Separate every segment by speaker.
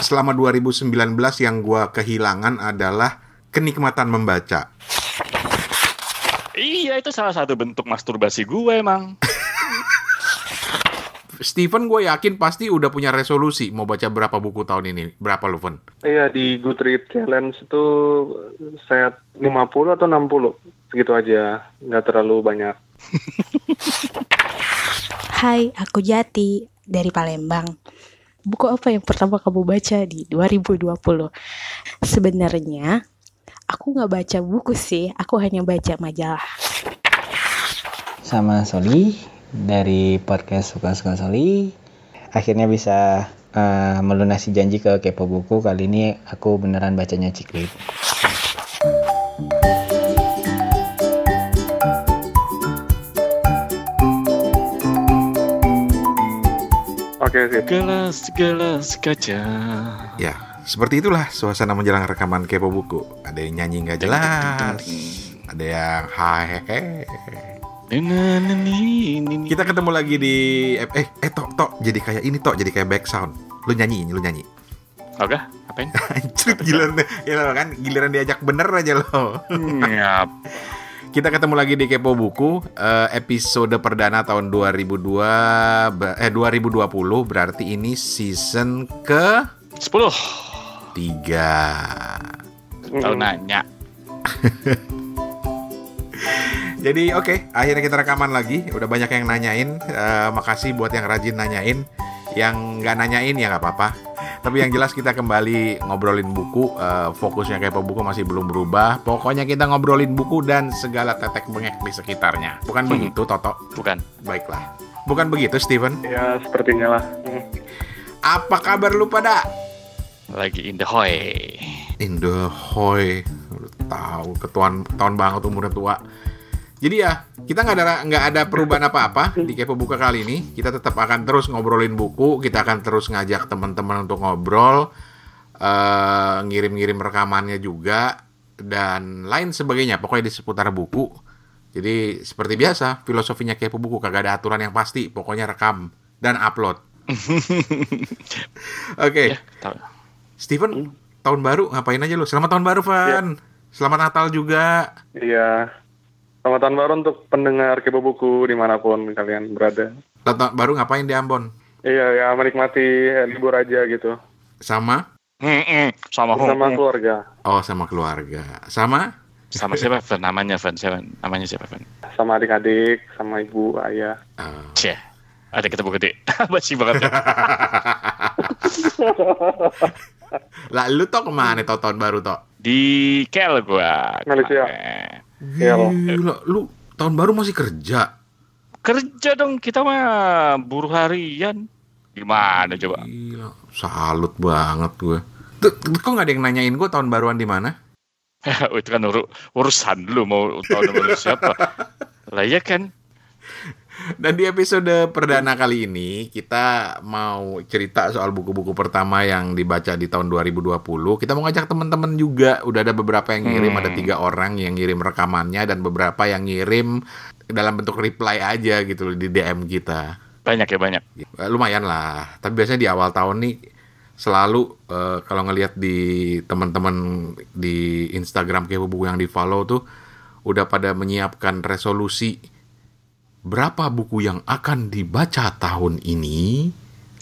Speaker 1: selama 2019 yang gua kehilangan adalah kenikmatan membaca.
Speaker 2: Iya, itu salah satu bentuk masturbasi gue emang.
Speaker 1: Steven gue yakin pasti udah punya resolusi mau baca berapa buku tahun ini. Berapa lu, Fen?
Speaker 3: Iya di Goodreads Challenge itu set 50 atau 60 segitu aja, nggak terlalu banyak.
Speaker 4: Hai, aku Jati dari Palembang. Buku apa yang pertama kamu baca di 2020? Sebenarnya aku nggak baca buku sih, aku hanya baca majalah.
Speaker 5: Sama Soli dari podcast Suka-Suka Soli. Akhirnya bisa uh, melunasi janji ke Kepo Buku. Kali ini aku beneran bacanya Ciklit.
Speaker 3: Oke, sip.
Speaker 2: Gelas, gelas kaca.
Speaker 1: Ya, seperti itulah suasana menjelang rekaman Kepo Buku. Ada yang nyanyi nggak jelas, ada yang hai Kita ketemu lagi di eh eh, eh tok tok jadi kayak ini tok jadi kayak back sound. Lu nyanyi, lu nyanyi.
Speaker 2: Oke, apain?
Speaker 1: Anjir giliran ya kan giliran diajak bener aja lo.
Speaker 2: Yap.
Speaker 1: Kita ketemu lagi di Kepo Buku eh, episode perdana tahun 2002 ba- eh 2020 berarti ini season ke
Speaker 2: 10.
Speaker 1: 3.
Speaker 2: Tahu nanya.
Speaker 1: Jadi oke, akhirnya kita rekaman lagi. Udah banyak yang nanyain. Eh, makasih buat yang rajin nanyain. Yang nggak nanyain ya nggak apa-apa. Tapi yang jelas kita kembali ngobrolin buku. Eh, fokusnya kayak buku masih belum berubah. Pokoknya kita ngobrolin buku dan segala tetek bengek di sekitarnya. Bukan
Speaker 2: Hmm.
Speaker 1: begitu, Toto?
Speaker 2: Bukan.
Speaker 1: Baiklah. Bukan begitu, Steven?
Speaker 3: Ya sepertinya lah. Hmm.
Speaker 1: Apa kabar lu pada?
Speaker 2: Lagi in the hoy.
Speaker 1: Indohoy, Lu tahu ketuaan tahun banget umurnya tua. Jadi ya kita nggak ada nggak ada perubahan apa-apa di Kepo Buka kali ini. Kita tetap akan terus ngobrolin buku. Kita akan terus ngajak teman-teman untuk ngobrol, eh, ngirim-ngirim rekamannya juga dan lain sebagainya. Pokoknya di seputar buku. Jadi seperti biasa filosofinya Kepo Buku kagak ada aturan yang pasti. Pokoknya rekam dan upload. Oke.
Speaker 2: Ya, tahu.
Speaker 1: Steven, tahun baru ngapain aja lu? Selamat tahun baru, Van. Selamat Natal juga.
Speaker 3: Iya. Selamat tahun baru untuk pendengar Kepo Buku di mana pun kalian berada.
Speaker 1: Tahun baru ngapain di Ambon?
Speaker 3: Iya, ya menikmati libur aja gitu.
Speaker 1: Sama?
Speaker 2: Mm-mm. Sama hum-
Speaker 3: keluarga.
Speaker 1: Oh, sama keluarga. Sama?
Speaker 2: Sama siapa, Van? Namanya, Van. Siapa? Namanya siapa, Van?
Speaker 3: Sama adik-adik, sama ibu, ayah.
Speaker 1: Oh.
Speaker 2: Cie. Ada ketemu gede. Basi banget. ya.
Speaker 1: Lah, lu tau ke mana tau tahun baru tau?
Speaker 2: Di Kel gua.
Speaker 3: Malaysia.
Speaker 2: kemarin.
Speaker 3: Iya, loh.
Speaker 1: Gila, lu tahun baru masih kerja?
Speaker 2: Kerja dong kita mah buruh harian. Gimana coba?
Speaker 1: Gila, salut banget gue. Tuh, kok nggak ada yang nanyain gue tahun baruan di mana?
Speaker 2: itu kan uru- urusan lu mau tahun baru siapa? Lah ya kan.
Speaker 1: Dan di episode perdana kali ini kita mau cerita soal buku-buku pertama yang dibaca di tahun 2020. Kita mau ngajak teman-teman juga. Udah ada beberapa yang ngirim,
Speaker 2: Hmm.
Speaker 1: ada tiga orang yang ngirim rekamannya dan beberapa yang ngirim dalam bentuk reply aja gitu di DM kita.
Speaker 2: Banyak ya banyak.
Speaker 1: Eh, Lumayan lah. Tapi biasanya di awal tahun nih selalu eh, kalau ngelihat di teman-teman di Instagram kayak buku yang di follow tuh udah pada menyiapkan resolusi berapa buku yang akan dibaca tahun ini.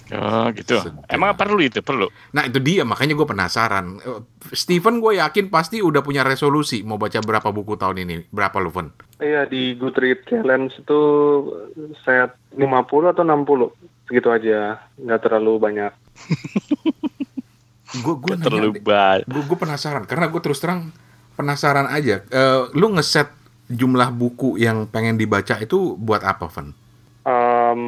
Speaker 2: Oh gitu.
Speaker 1: Sedap.
Speaker 2: Emang perlu itu perlu.
Speaker 1: Nah itu dia makanya gue penasaran. Eh, Steven gue yakin pasti udah punya resolusi mau baca berapa buku tahun ini. Berapa lu, Ven?
Speaker 3: Iya, di Goodreads Challenge itu set 50 atau 60 segitu aja. Nggak terlalu banyak.
Speaker 1: Gue gue
Speaker 2: Terlalu banyak.
Speaker 1: gue gue penasaran karena gue terus terang penasaran aja. Eh, lu ngeset jumlah buku yang pengen dibaca itu buat apa, Van?
Speaker 3: Em,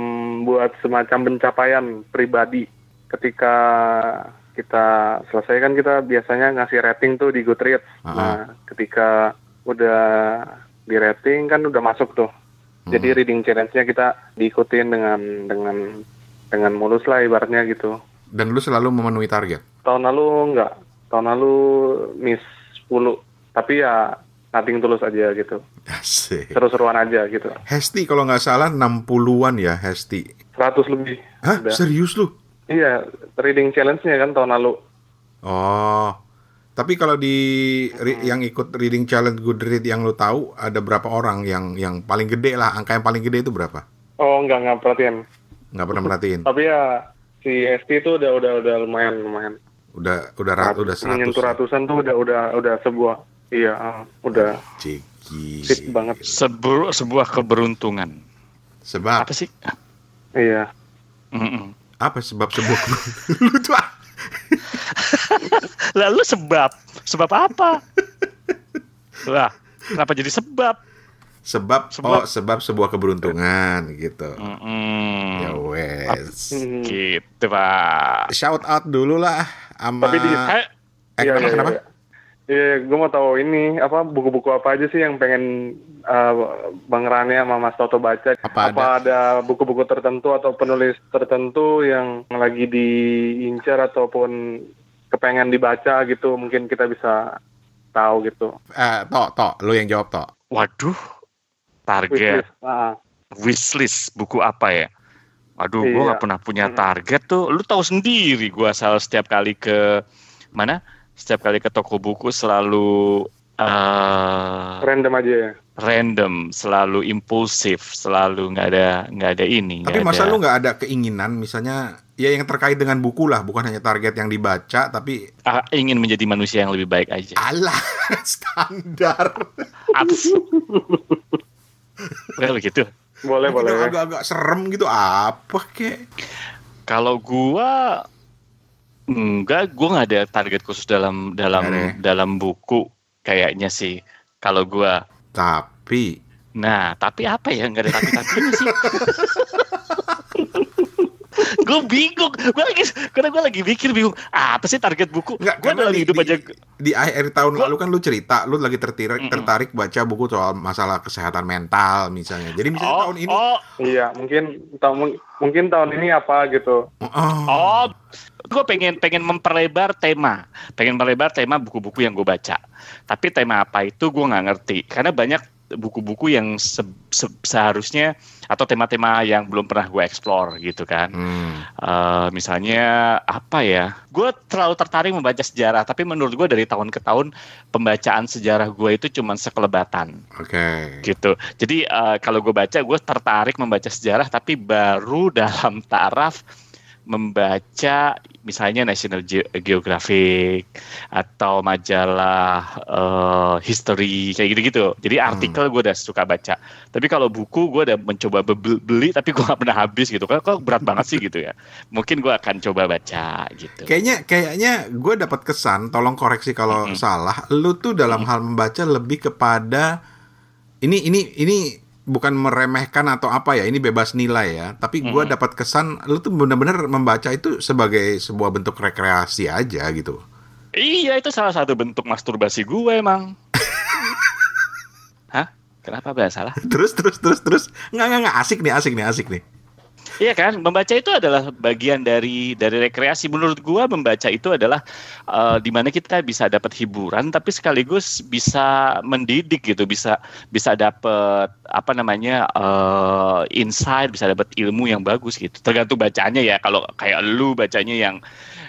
Speaker 3: buat semacam pencapaian pribadi ketika kita selesai kan kita biasanya ngasih rating tuh di Goodreads.
Speaker 1: Ah.
Speaker 3: Nah, ketika udah di rating kan udah masuk tuh. Jadi reading challenge-nya kita diikutin dengan dengan dengan mulus lah ibaratnya gitu.
Speaker 1: Dan lu selalu memenuhi target.
Speaker 3: Tahun lalu enggak, tahun lalu miss 10. Tapi ya nothing tulus aja gitu.
Speaker 1: Asik.
Speaker 3: Seru-seruan aja gitu.
Speaker 1: Hesti kalau nggak salah 60-an ya, Hesti.
Speaker 3: 100 lebih.
Speaker 1: Hah?
Speaker 3: Udah.
Speaker 1: Serius lu?
Speaker 3: Iya, reading challenge-nya kan tahun lalu.
Speaker 1: Oh. Tapi kalau di ri- yang ikut reading challenge Goodreads yang lu tahu ada berapa orang yang yang paling gede lah angka yang paling gede itu berapa?
Speaker 3: Oh, enggak enggak perhatian.
Speaker 1: Nggak pernah merhatiin.
Speaker 3: Tapi ya si ST itu udah udah udah lumayan lumayan.
Speaker 1: Udah udah rat, udah
Speaker 3: Menyentuh
Speaker 1: 100.
Speaker 3: ratusan tuh udah udah udah sebuah iya, ah, udah
Speaker 1: Ciki.
Speaker 3: fit banget.
Speaker 2: Sebu- sebuah keberuntungan.
Speaker 1: Sebab
Speaker 2: Apa sih?
Speaker 3: Iya.
Speaker 2: Mm-mm.
Speaker 1: apa sebab sebuah lu tuh ah,
Speaker 2: Lalu sebab sebab apa? Lah, kenapa jadi sebab?
Speaker 1: sebab,
Speaker 2: Sebab.
Speaker 1: oh sebab sebuah keberuntungan gitu.
Speaker 2: Mm-mm.
Speaker 1: Ya wes.
Speaker 3: Hmm.
Speaker 2: Gitu pak.
Speaker 1: Shout out dulu lah sama
Speaker 3: Tapi di-
Speaker 2: Eh,
Speaker 1: Eh,
Speaker 3: Iya,
Speaker 1: kenapa,
Speaker 3: iya,
Speaker 1: kenapa?
Speaker 3: Iya. Gue mau tahu ini apa buku-buku apa aja sih yang pengen uh, Bang Rani sama Mas Toto baca?
Speaker 1: Apa
Speaker 3: ada buku-buku tertentu atau penulis tertentu yang lagi diincar ataupun kepengen dibaca gitu? Mungkin kita bisa tahu gitu.
Speaker 1: Eh, Tok, Tok, lu yang jawab Tok.
Speaker 2: waduh, target
Speaker 3: Wishlist. Ah,
Speaker 2: wishlist buku apa ya? Aduh, gue
Speaker 3: Iya.
Speaker 2: nggak pernah punya target tuh. Lu tahu sendiri, gue asal setiap kali ke mana? Setiap kali ke toko buku selalu eh
Speaker 3: random aja ya.
Speaker 2: random, selalu impulsif, selalu nggak ada nggak ada ini.
Speaker 1: Tapi masa
Speaker 2: ada-
Speaker 1: lu nggak ada keinginan misalnya ya yang terkait dengan buku lah, bukan hanya target yang dibaca tapi
Speaker 2: Ah, ingin menjadi manusia yang lebih baik aja.
Speaker 1: alah standar.
Speaker 2: Well, gitu.
Speaker 3: Boleh, boleh.
Speaker 1: Agak-agak serem gitu apa kek?
Speaker 2: Kalau gua enggak, gua nggak ada target khusus dalam dalam
Speaker 1: ya?
Speaker 2: dalam buku kayaknya sih. Kalau gua,
Speaker 1: Tapi
Speaker 2: nah tapi apa ya nggak ada tapi tapinya sih. gue bingung, gue lagi karena gue lagi mikir bingung apa sih target buku?
Speaker 1: Nggak,
Speaker 2: Gue dalam
Speaker 1: di-
Speaker 2: hidup
Speaker 1: di-
Speaker 2: aja
Speaker 1: di akhir tahun
Speaker 2: Gua-
Speaker 1: lalu kan lu cerita lu lagi tertarik
Speaker 2: Mm-mm.
Speaker 1: tertarik baca buku soal masalah kesehatan mental misalnya. Jadi misalnya
Speaker 2: oh,
Speaker 1: tahun ini
Speaker 2: oh,
Speaker 3: Iya, mungkin tahun mungkin tahun ini apa gitu.
Speaker 1: oh,
Speaker 2: Oh, gue pengen pengen memperlebar tema, pengen melebar tema buku-buku yang gue baca. Tapi tema apa itu gue nggak ngerti, karena banyak buku-buku yang se- se- seharusnya atau tema-tema yang belum pernah gue explore gitu kan.
Speaker 1: hmm,
Speaker 2: Eh, misalnya apa ya? Gue terlalu tertarik membaca sejarah, tapi menurut gue dari tahun ke tahun pembacaan sejarah gue itu cuma sekelebatan
Speaker 1: oke.
Speaker 2: gitu. Jadi eh, kalau gue baca, gue tertarik membaca sejarah, tapi baru dalam taraf membaca misalnya National Ge- Geographic atau majalah eh, history kayak gitu-gitu. Jadi artikel gue udah suka baca. Tapi kalau buku gue udah mencoba be- beli, tapi gue gak pernah habis gitu. Kan kok berat banget sih gitu ya. Mungkin gue akan coba baca gitu.
Speaker 1: Kayaknya kayaknya gue dapat kesan, tolong koreksi kalau
Speaker 2: Mm-mm.
Speaker 1: salah. Lu tuh dalam hal membaca lebih kepada ini ini ini bukan meremehkan atau apa ya, ini bebas nilai ya. Tapi gue
Speaker 2: Mm-mm.
Speaker 1: dapat kesan lu tuh benar-benar membaca itu sebagai sebuah bentuk rekreasi aja gitu.
Speaker 2: Iya itu salah satu bentuk masturbasi gue emang. Hah? Kenapa bahasa salah?
Speaker 1: Terus terus terus terus nggak nggak nggak asik nih asik nih asik nih.
Speaker 2: Iya kan, membaca itu adalah bagian dari dari rekreasi. Menurut gua membaca itu adalah eh, di mana kita bisa dapat hiburan, tapi sekaligus bisa mendidik gitu, bisa bisa dapat apa namanya eh, insight, bisa dapat ilmu yang bagus gitu. Tergantung bacanya ya. Kalau kayak lu bacanya yang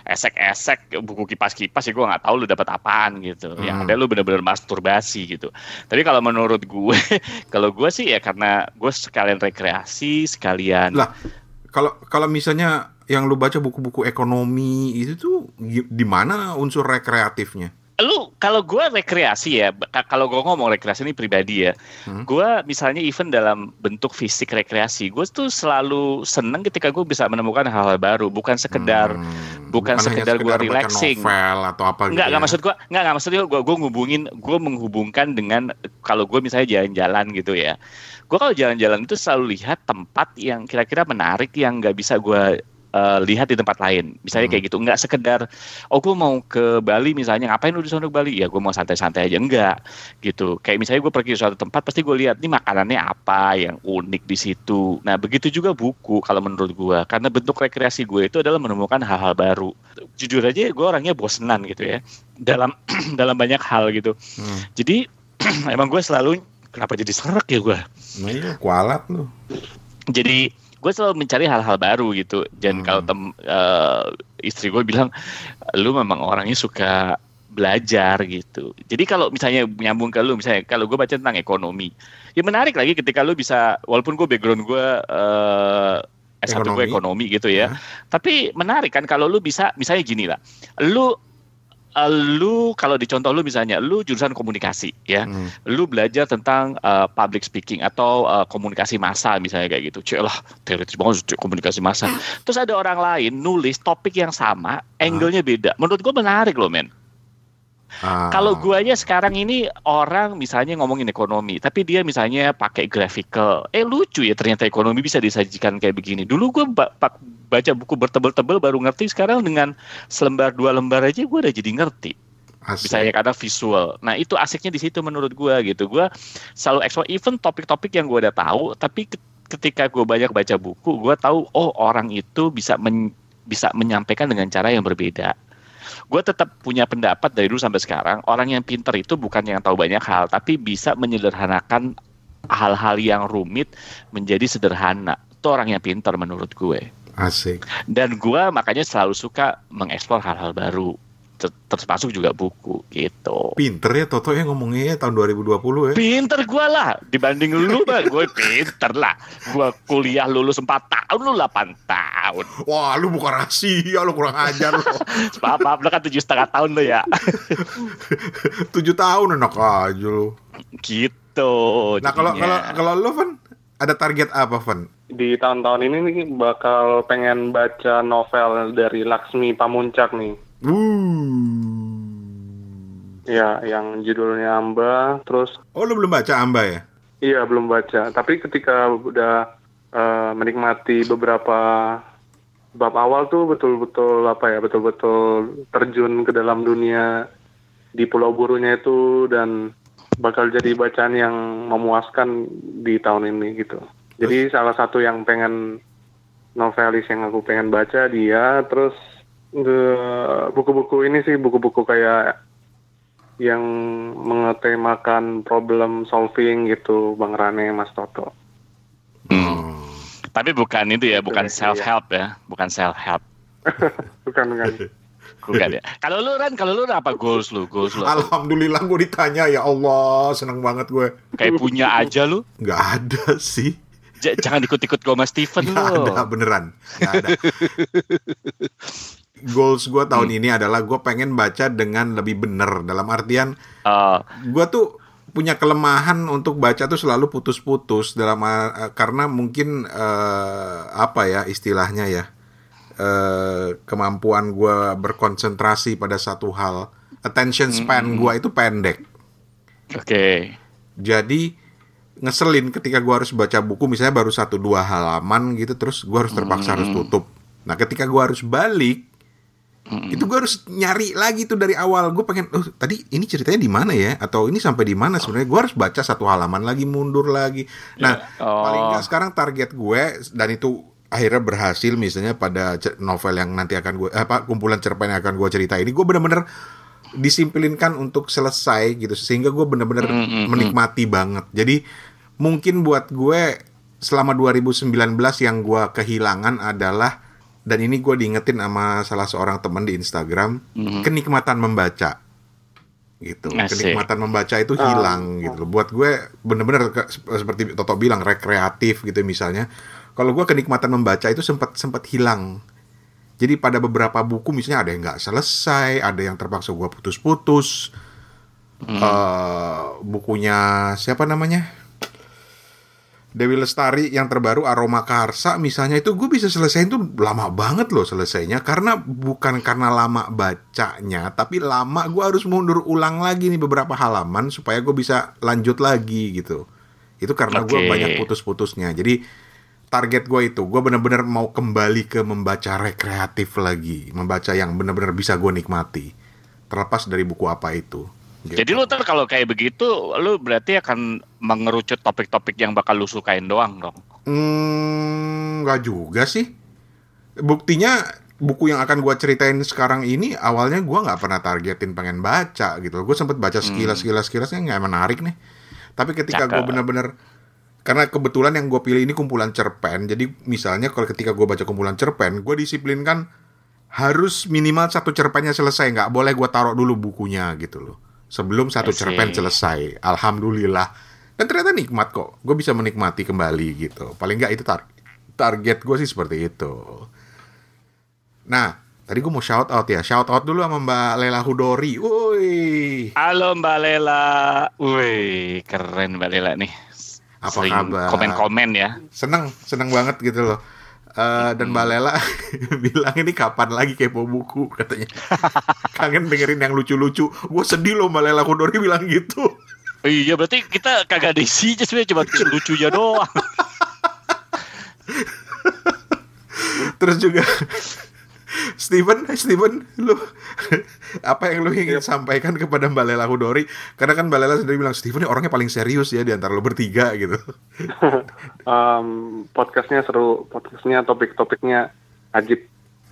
Speaker 2: esek-esek buku kipas-kipas ya gue nggak tahu lu dapat apaan gitu. Yang
Speaker 1: Hmm.
Speaker 2: ada lu bener-bener masturbasi gitu. Tapi kalau menurut gue, kalau gue sih ya karena gue sekalian rekreasi, sekalian
Speaker 1: Lah, kalau kalau misalnya yang lu baca buku-buku ekonomi itu tuh di mana unsur rekreatifnya?
Speaker 2: lu kalau gue rekreasi ya kalau gue ngomong rekreasi ini pribadi ya
Speaker 1: Hmm.
Speaker 2: gue misalnya even dalam bentuk fisik rekreasi gue tuh selalu seneng ketika gue bisa menemukan hal-hal baru bukan sekedar
Speaker 1: Hmm,
Speaker 2: bukan
Speaker 1: hanya
Speaker 2: sekedar gua
Speaker 1: baca
Speaker 2: relaxing.
Speaker 1: novel atau apa gitu.
Speaker 2: Enggak,
Speaker 1: ya.
Speaker 2: enggak maksud gua, enggak, enggak maksudnya gua gua ngubungin, gua menghubungkan dengan kalau gua misalnya jalan-jalan gitu ya. Gua kalau jalan-jalan itu selalu lihat tempat yang kira-kira menarik yang nggak bisa gua eh, lihat di tempat lain. Misalnya
Speaker 1: Hmm.
Speaker 2: kayak gitu, enggak sekedar oh gua mau ke Bali misalnya, ngapain lu di sana ke Bali? Ya gua mau santai-santai aja, enggak gitu. Kayak misalnya gue pergi ke suatu tempat pasti gue lihat nih makanannya apa yang unik di situ. Nah, begitu juga buku kalau menurut gua karena bentuk rekreasi gue itu adalah menemukan hal-hal baru jujur aja gue orangnya bosenan gitu ya dalam dalam banyak hal gitu
Speaker 1: Hmm.
Speaker 2: jadi emang gue selalu kenapa jadi serak ya gue
Speaker 1: Nah, iya, kualat lu.
Speaker 2: jadi gue selalu mencari hal-hal baru gitu dan
Speaker 1: Hmm.
Speaker 2: kalau tem eh, istri gue bilang lu memang orangnya suka belajar gitu jadi kalau misalnya nyambung ke lu misalnya kalau gue baca tentang ekonomi ya menarik lagi ketika lu bisa walaupun gue background gue eh S1 gue
Speaker 1: Ekonomi.
Speaker 2: ekonomi gitu ya
Speaker 1: Ya.
Speaker 2: tapi menarik kan kalau lu bisa misalnya gini lah lu lu kalau dicontoh lu misalnya lu jurusan komunikasi ya
Speaker 1: Hmm.
Speaker 2: lu belajar tentang uh, public speaking atau uh, komunikasi massa misalnya kayak gitu. Cek lah, teoritis banget komunikasi massa. Terus ada orang lain nulis topik yang sama, angle-nya beda. Menurut gua menarik loh, men.
Speaker 1: Ah.
Speaker 2: Kalau guanya sekarang ini orang misalnya ngomongin ekonomi, tapi dia misalnya pakai graphical. Eh lucu ya ternyata ekonomi bisa disajikan kayak begini. Dulu ba- baca buku bertebel-tebel baru ngerti, sekarang dengan selembar dua lembar aja gua udah jadi ngerti
Speaker 1: Asik.
Speaker 2: bisa ya karena visual. Nah itu asiknya di situ menurut gua gitu. Gua selalu explore even topik-topik yang gua udah tahu, tapi ke- ketika gua banyak baca buku, gua tahu oh orang itu bisa men- bisa menyampaikan dengan cara yang berbeda. Gue tetap punya pendapat dari dulu sampai sekarang orang yang pinter itu bukan yang tahu banyak hal, tapi bisa menyederhanakan hal-hal yang rumit menjadi sederhana. Itu orang yang pinter menurut gue.
Speaker 1: Asik.
Speaker 2: Dan gua makanya selalu suka mengeksplor hal-hal baru, ter- termasuk juga buku gitu.
Speaker 1: Pinter ya Toto ya ngomongnya ya tahun 2020 ya.
Speaker 2: Pinter gua lah dibanding lu bang, gue pinter lah. Gua kuliah lulus 4 tahun, lu 8 tahun.
Speaker 1: Wah, lu bukan rahasia, lu kurang ajar lu.
Speaker 2: Maaf, maaf, lu kan tujuh setengah tahun lo ya.
Speaker 1: Tujuh tahun enak aja lu.
Speaker 2: Gitu.
Speaker 1: Nah, kalau kalau kalau lu Van ada target apa, Van?
Speaker 3: Di tahun-tahun ini nih bakal pengen baca novel dari Laksmi Pamuncak nih.
Speaker 1: Uh.
Speaker 3: Ya, yang judulnya Amba. Terus
Speaker 1: Oh, lu belum baca Amba ya?
Speaker 3: Iya belum baca, tapi ketika udah eh, menikmati beberapa bab awal tuh betul-betul apa ya, betul-betul terjun ke dalam dunia di Pulau Burunya itu dan bakal jadi bacaan yang memuaskan di tahun ini gitu. Jadi salah satu yang pengen novelis yang aku pengen baca dia, terus buku-buku ini sih buku-buku kayak yang mengetemakan problem solving gitu Bang Rane Mas Toto.
Speaker 2: Hmm. Tapi bukan itu ya, bukan self help ya, bukan self help.
Speaker 3: Bukan bukan.
Speaker 2: Bukan ya. Kalau lu Ran, kalau lu apa goals lu? Goals lu?
Speaker 1: Alhamdulillah gue ditanya ya Allah, seneng banget gue.
Speaker 2: kayak punya aja lu.
Speaker 1: Nggak ada sih.
Speaker 2: J- jangan ikut-ikut gue sama Steven
Speaker 1: Nggak
Speaker 2: lu.
Speaker 1: ada beneran. Nggak ada. Goals gue tahun
Speaker 2: Hmm.
Speaker 1: ini adalah gue pengen baca dengan lebih bener. Dalam artian
Speaker 2: Eh,
Speaker 1: gue tuh punya kelemahan untuk baca tuh selalu putus-putus dalam eh, karena mungkin eh, apa ya istilahnya ya eh, kemampuan gue berkonsentrasi pada satu hal attention span gue itu pendek
Speaker 2: Oke.
Speaker 1: jadi ngeselin ketika gue harus baca buku misalnya baru satu dua halaman gitu terus gue harus terpaksa harus tutup. Nah ketika gue harus balik itu gue harus nyari lagi tuh dari awal. Gue pengen oh tadi ini ceritanya di mana ya? Atau ini sampai di mana? Sebenarnya gue harus baca satu halaman lagi mundur lagi. Nah
Speaker 2: Oh.
Speaker 1: paling nggak sekarang target gue dan itu akhirnya berhasil misalnya pada novel yang nanti akan gue apa kumpulan cerpen yang akan gue cerita ini gue bener-bener disiplinkan untuk selesai gitu. Sehingga gue bener-bener
Speaker 2: Mm, mm, mm.
Speaker 1: menikmati banget. Jadi mungkin buat gue selama 2019 yang gue kehilangan adalah dan ini gue diingetin sama salah seorang teman di Instagram
Speaker 2: Mhm.
Speaker 1: kenikmatan membaca. Gitu
Speaker 2: Asik.
Speaker 1: kenikmatan membaca itu hilang gitu. Loh. buat gue bener-bener ke- seperti Toto bilang rekreatif gitu misalnya. Kalau gue kenikmatan membaca itu sempat sempat hilang. Jadi pada beberapa buku misalnya ada yang nggak selesai ada yang terpaksa gue putus-putus. Eh, bukunya siapa namanya Dewi Lestari yang terbaru Aroma Karsa misalnya itu gue bisa selesaiin tuh lama banget loh selesainya. Karena bukan karena lama bacanya tapi lama gue harus mundur ulang lagi nih beberapa halaman supaya gue bisa lanjut lagi gitu. Itu karena gue
Speaker 2: Oke.
Speaker 1: banyak putus-putusnya. Jadi target gue itu gue bener-bener mau kembali ke membaca rekreatif lagi. Membaca yang bener-bener bisa gue nikmati. Terlepas dari buku apa itu Gitu.
Speaker 2: Jadi lu ntar kalau kayak begitu, lu berarti akan mengerucut topik-topik yang bakal lu sukain doang dong.
Speaker 1: Hmm, nggak juga sih. Buktinya buku yang akan gua ceritain sekarang ini awalnya gua nggak pernah targetin pengen baca gitu. Gue sempet baca sekilas sekilas sekilasnya nggak menarik nih. Tapi ketika gue bener-bener karena kebetulan yang gue pilih ini kumpulan cerpen jadi misalnya kalau ketika gue baca kumpulan cerpen gue disiplinkan harus minimal satu cerpennya selesai nggak boleh gue taruh dulu bukunya gitu loh sebelum satu cerpen selesai. Alhamdulillah. Dan ternyata nikmat kok. Gue bisa menikmati kembali gitu. Paling nggak itu tar- target gue sih seperti itu. Nah tadi gue mau shout out ya. Shout out dulu sama mbak Lela Hudori. Woi.
Speaker 2: Halo Mbak Lela. Wih, keren Mbak Lela nih.
Speaker 1: Apa
Speaker 2: Sering
Speaker 1: kabar?
Speaker 2: Komen-komen ya.
Speaker 1: seneng seneng banget gitu loh Eh, dan Mbak Lela bilang ini kapan lagi kepo buku? katanya. Kangen dengerin yang lucu-lucu. Gue sedih loh Mbak Lela Kudori bilang gitu.
Speaker 2: Iya, berarti kita kagak ada isinya sebenarnya cuma lucunya doang.
Speaker 1: terus juga Steven Steven lu apa yang lu ingin sampaikan kepada Mbak Lela Kudori karena kan Mbak Lela sendiri bilang Steven ini orangnya paling serius ya di antara lu bertiga gitu
Speaker 3: Em, podcastnya seru, podcastnya topik-topiknya ajib.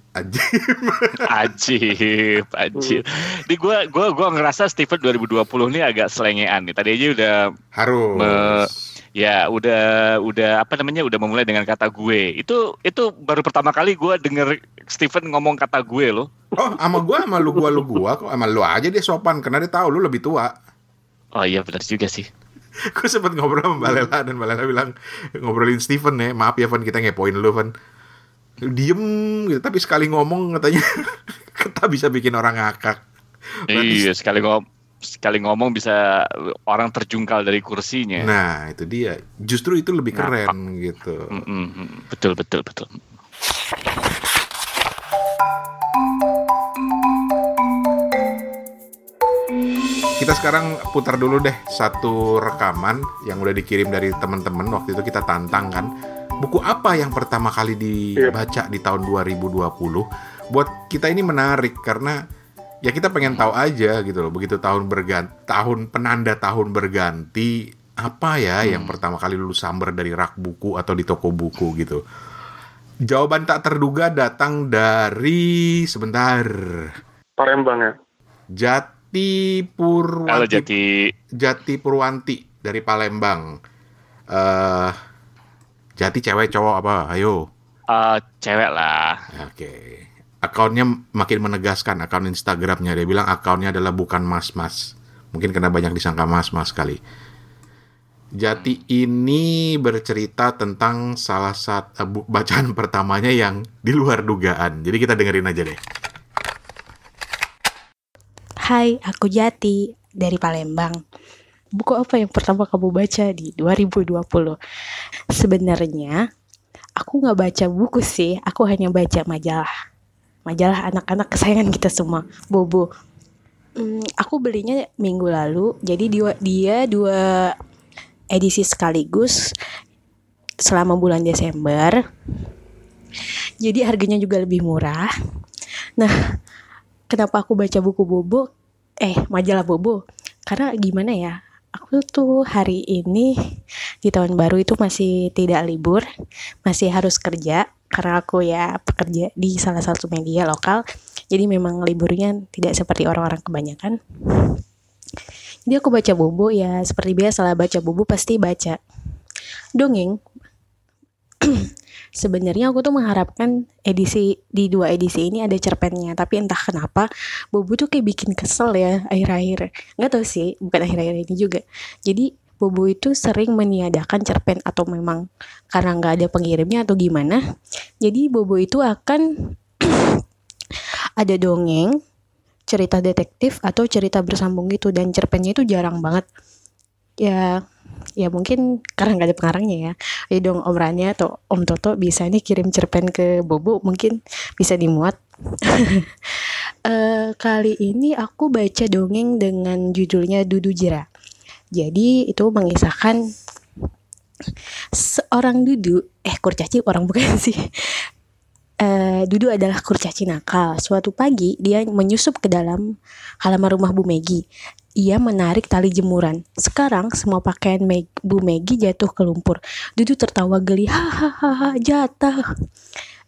Speaker 1: aja
Speaker 2: Ajib, ajib. Di gua gua gua ngerasa Steven 2020 ini agak selengean nih. Tadi aja udah
Speaker 1: harus
Speaker 2: Me- ya udah udah apa namanya udah memulai dengan kata gue. Itu itu baru pertama kali gua denger Steven ngomong kata gue loh.
Speaker 1: oh sama gua sama lu gua lu gua kok sama lu aja dia sopan karena dia tahu lu lebih tua
Speaker 2: Oh iya benar juga sih.
Speaker 1: gue sempet ngobrol sama Mbak Lela dan Mbak Lela bilang ngobrolin Steven ya maaf ya Van kita ngepoin lu Van diem gitu tapi sekali ngomong katanya kita bisa bikin orang ngakak Berarti-
Speaker 2: Iya sekali ngom sekali ngomong bisa orang terjungkal dari kursinya.
Speaker 1: nah itu dia. Justru itu lebih keren gitu.
Speaker 2: Mm, mm, mm. betul betul betul.
Speaker 1: kita sekarang putar dulu deh satu rekaman yang udah dikirim dari teman-teman. Waktu itu kita tantang kan. Buku apa yang pertama kali dibaca di tahun 2020 buat kita ini menarik karena ya kita pengen tahu aja gitu loh begitu tahun berganti tahun penanda tahun berganti apa ya yang pertama kali lu samber dari rak buku atau di toko buku gitu jawaban tak terduga datang dari sebentar
Speaker 3: Palembang ya.
Speaker 1: Jati Purwanti
Speaker 2: jadi
Speaker 1: Jati Purwanti dari Palembang. eh Jati cewek cowok apa? Ayo.
Speaker 2: eh, cewek lah.
Speaker 1: Oke. Akunnya makin menegaskan akun Instagramnya dia bilang akunnya adalah bukan mas-mas. Mungkin karena banyak disangka mas-mas kali. Jati ini bercerita tentang salah satu bu- bacaan pertamanya yang di luar dugaan. Jadi kita dengerin aja deh.
Speaker 4: Hai, aku Jati dari Palembang. Buku apa yang pertama kamu baca di 2020? Sebenarnya aku nggak baca buku sih, aku hanya baca majalah. Majalah anak-anak kesayangan kita semua, Bobo. Hmm, aku belinya minggu lalu, jadi dia, dia dua edisi sekaligus selama bulan Desember. Jadi harganya juga lebih murah. Nah, kenapa aku baca buku Bobo? Eh, majalah Bobo. Karena gimana ya? Aku tuh hari ini di tahun baru itu masih tidak libur, masih harus kerja karena aku ya pekerja di salah satu media lokal. Jadi memang liburnya tidak seperti orang-orang kebanyakan. Jadi aku baca Bobo ya seperti biasa lah baca Bobo pasti baca dongeng sebenarnya aku tuh mengharapkan edisi di dua edisi ini ada cerpennya. Tapi entah kenapa Bobo tuh kayak bikin kesel ya akhir-akhir. Nggak tahu sih bukan akhir-akhir ini juga. Jadi Bobo itu sering meniadakan cerpen atau memang karena nggak ada pengirimnya atau gimana jadi Bobo itu akan ada dongeng cerita detektif atau cerita bersambung gitu. Dan cerpennya itu jarang banget. Ya ya mungkin karena nggak ada pengarangnya ya ya dong Om Rania atau Om Toto bisa nih kirim cerpen ke Bobo mungkin bisa dimuat Eh, kali ini aku baca dongeng dengan judulnya Dudu Jera jadi itu mengisahkan seorang Dudu eh kurcaci orang bukan sih Eh, Dudu adalah kurcaci nakal. Suatu pagi dia menyusup ke dalam halaman rumah Bu Megi. Ia menarik tali jemuran. Sekarang semua pakaian Meg- Bu Megi jatuh ke lumpur. Dudu tertawa geli. Hahaha jatuh.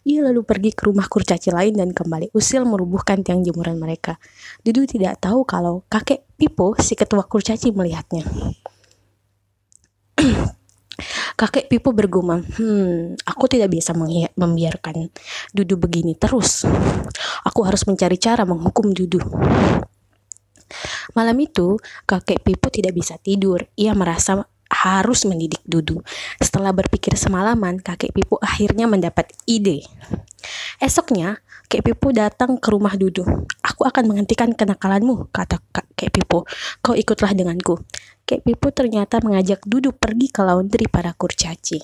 Speaker 4: Ia lalu pergi ke rumah kurcaci lain dan kembali usil merubuhkan tiang jemuran mereka. Dudu tidak tahu kalau kakek Pipo si ketua kurcaci melihatnya. Kakek Pipo bergumam, hmm, aku tidak bisa membiarkan Dudu begini terus. Aku harus mencari cara menghukum Dudu. Malam itu, kakek Pipo tidak bisa tidur. Ia merasa harus mendidik Dudu. Setelah berpikir semalaman, kakek Pipo akhirnya mendapat ide. Esoknya, Kek Pipo datang ke rumah Dudu. Aku akan menghentikan kenakalanmu, kata Kek Pipo. Kau ikutlah denganku. Kek Pipo ternyata mengajak Dudu pergi ke laundry para kurcaci.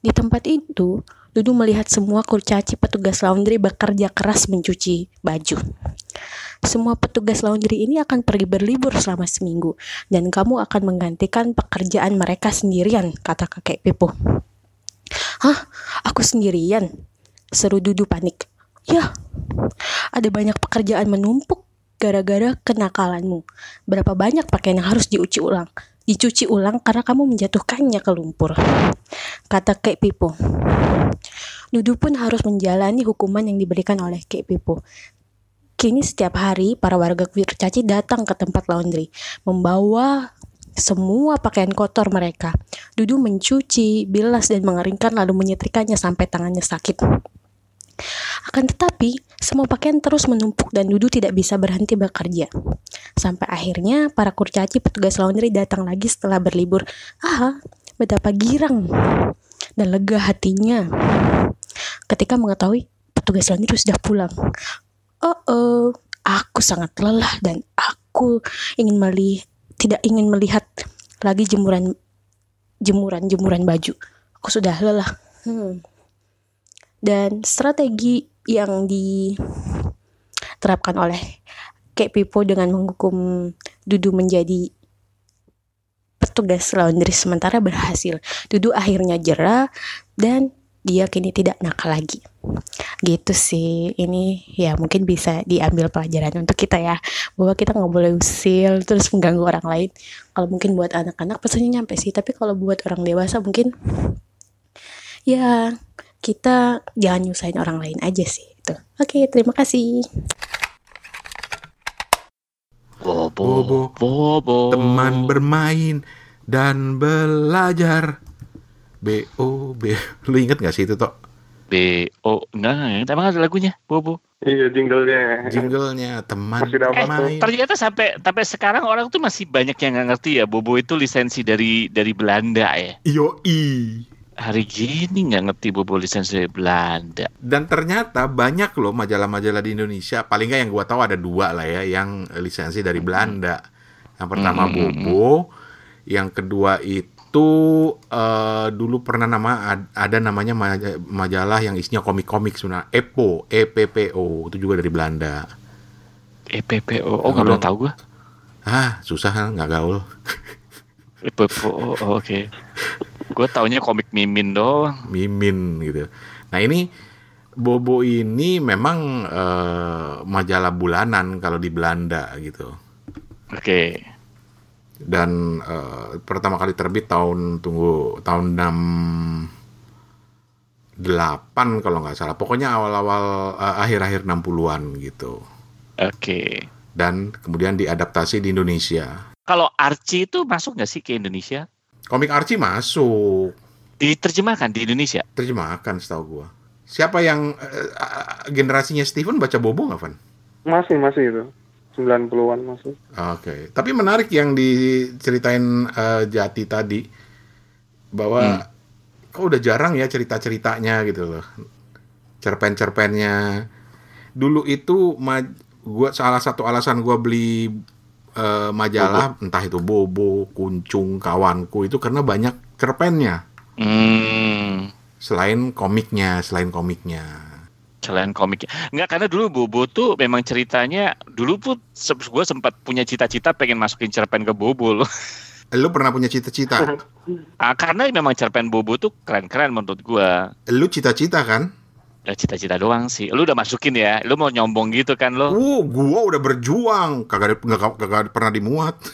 Speaker 4: Di tempat itu, Dudu melihat semua kurcaci petugas laundry bekerja keras mencuci baju. Semua petugas laundry ini akan pergi berlibur selama seminggu, dan kamu akan menggantikan pekerjaan mereka sendirian, kata kakek Pipo. Hah? Aku sendirian? Seru Dudu panik. Ya, ada banyak pekerjaan menumpuk gara-gara kenakalanmu. Berapa banyak pakaian yang harus diuci ulang? Dicuci ulang karena kamu menjatuhkannya ke lumpur. Kata Kek Pipo. Dudu pun harus menjalani hukuman yang diberikan oleh Kek Pipo. Kini setiap hari para warga kurcaci datang ke tempat laundry, membawa semua pakaian kotor mereka. Dudu mencuci, bilas, dan mengeringkan lalu menyetrikanya sampai tangannya sakit. Akan tetapi, semua pakaian terus menumpuk dan Dudu tidak bisa berhenti bekerja. Sampai akhirnya, para kurcaci petugas laundry datang lagi setelah berlibur. Ah, betapa girang dan lega hatinya ketika mengetahui petugas laundry sudah pulang. Oh, oh, aku sangat lelah dan aku ingin melihat tidak ingin melihat lagi jemuran jemuran jemuran baju. Aku sudah lelah. Hmm. Dan strategi yang diterapkan oleh Kek Pipo dengan menghukum Dudu menjadi petugas laundry sementara berhasil. Dudu akhirnya jerah dan dia kini tidak nakal lagi. Gitu sih. Ini ya mungkin bisa diambil pelajaran untuk kita ya. Bahwa kita nggak boleh usil terus mengganggu orang lain. Kalau mungkin buat anak-anak pesannya nyampe sih. Tapi kalau buat orang dewasa mungkin ya kita jangan nyusahin orang lain aja sih. Itu. Oke, terima kasih.
Speaker 2: Bobo,
Speaker 1: Bobo,
Speaker 2: Bobo.
Speaker 1: teman bermain dan belajar. B O B. Lu inget gak sih itu toh?
Speaker 2: B O enggak enggak, emang ada lagunya Bobo.
Speaker 3: Iya jinglenya.
Speaker 1: Jinglenya teman
Speaker 3: Masih dapat
Speaker 2: Eh,
Speaker 1: bermain.
Speaker 2: ternyata sampai sampai sekarang orang tuh masih banyak yang nggak ngerti ya Bobo itu lisensi dari dari Belanda ya.
Speaker 1: Yoi.
Speaker 2: Hari gini nggak ngerti Bobo lisensi dari Belanda.
Speaker 1: Dan ternyata banyak loh majalah-majalah di Indonesia. Paling nggak yang gua tahu ada dua lah ya yang lisensi dari Belanda. Yang pertama
Speaker 2: Hmm.
Speaker 1: Bobo, yang kedua itu eh, dulu pernah nama ad- ada namanya maja- majalah yang isinya komik-komik sebenarnya Epo, EPPO itu juga dari Belanda.
Speaker 2: EPPO. Oh nggak pernah tahu gua.
Speaker 1: Ah susah kan nggak gaul.
Speaker 2: EPPO. Oh, Oke. Gue taunya komik Mimin doang.
Speaker 1: Mimin gitu. Nah ini Bobo ini memang eh, majalah bulanan kalau di Belanda gitu.
Speaker 2: Oke.
Speaker 1: Dan eh, pertama kali terbit tahun tunggu tahun 68 kalau nggak salah. Pokoknya awal-awal eh, akhir-akhir 60-an gitu.
Speaker 2: Oke.
Speaker 1: Dan kemudian diadaptasi di Indonesia.
Speaker 2: Kalau Archie itu masuk nggak sih ke Indonesia?
Speaker 1: Komik Archie masuk,
Speaker 2: Diterjemahkan di Indonesia?
Speaker 1: terjemahkan setahu gua. Siapa yang eh, generasinya Steven baca Bobo nggak, Van?
Speaker 3: Masih masih itu. 90-an masih.
Speaker 1: Oke, tapi menarik yang diceritain eh, Jati tadi bahwa kok udah jarang ya cerita-ceritanya gitu loh. Cerpen-cerpennya. Dulu itu ma- gua salah satu alasan gua beli eh, majalah entah itu Bobo, Kuncung, kawanku itu karena banyak cerpennya
Speaker 2: Hmm.
Speaker 1: selain komiknya, selain komiknya.
Speaker 2: Selain komik. Nggak, karena dulu Bobo tuh memang ceritanya, dulu pun gue sempat punya cita-cita pengen masukin cerpen ke Bobo loh.
Speaker 1: Lu pernah punya cita-cita?
Speaker 2: Ah, karena memang cerpen Bobo tuh keren-keren menurut gue.
Speaker 1: Lu cita-cita kan?
Speaker 2: Ya, cita-cita doang sih. Lu udah masukin ya? Lu mau nyombong gitu kan lo?
Speaker 1: Uh, gua udah berjuang, kagak nggak kagak pernah dimuat.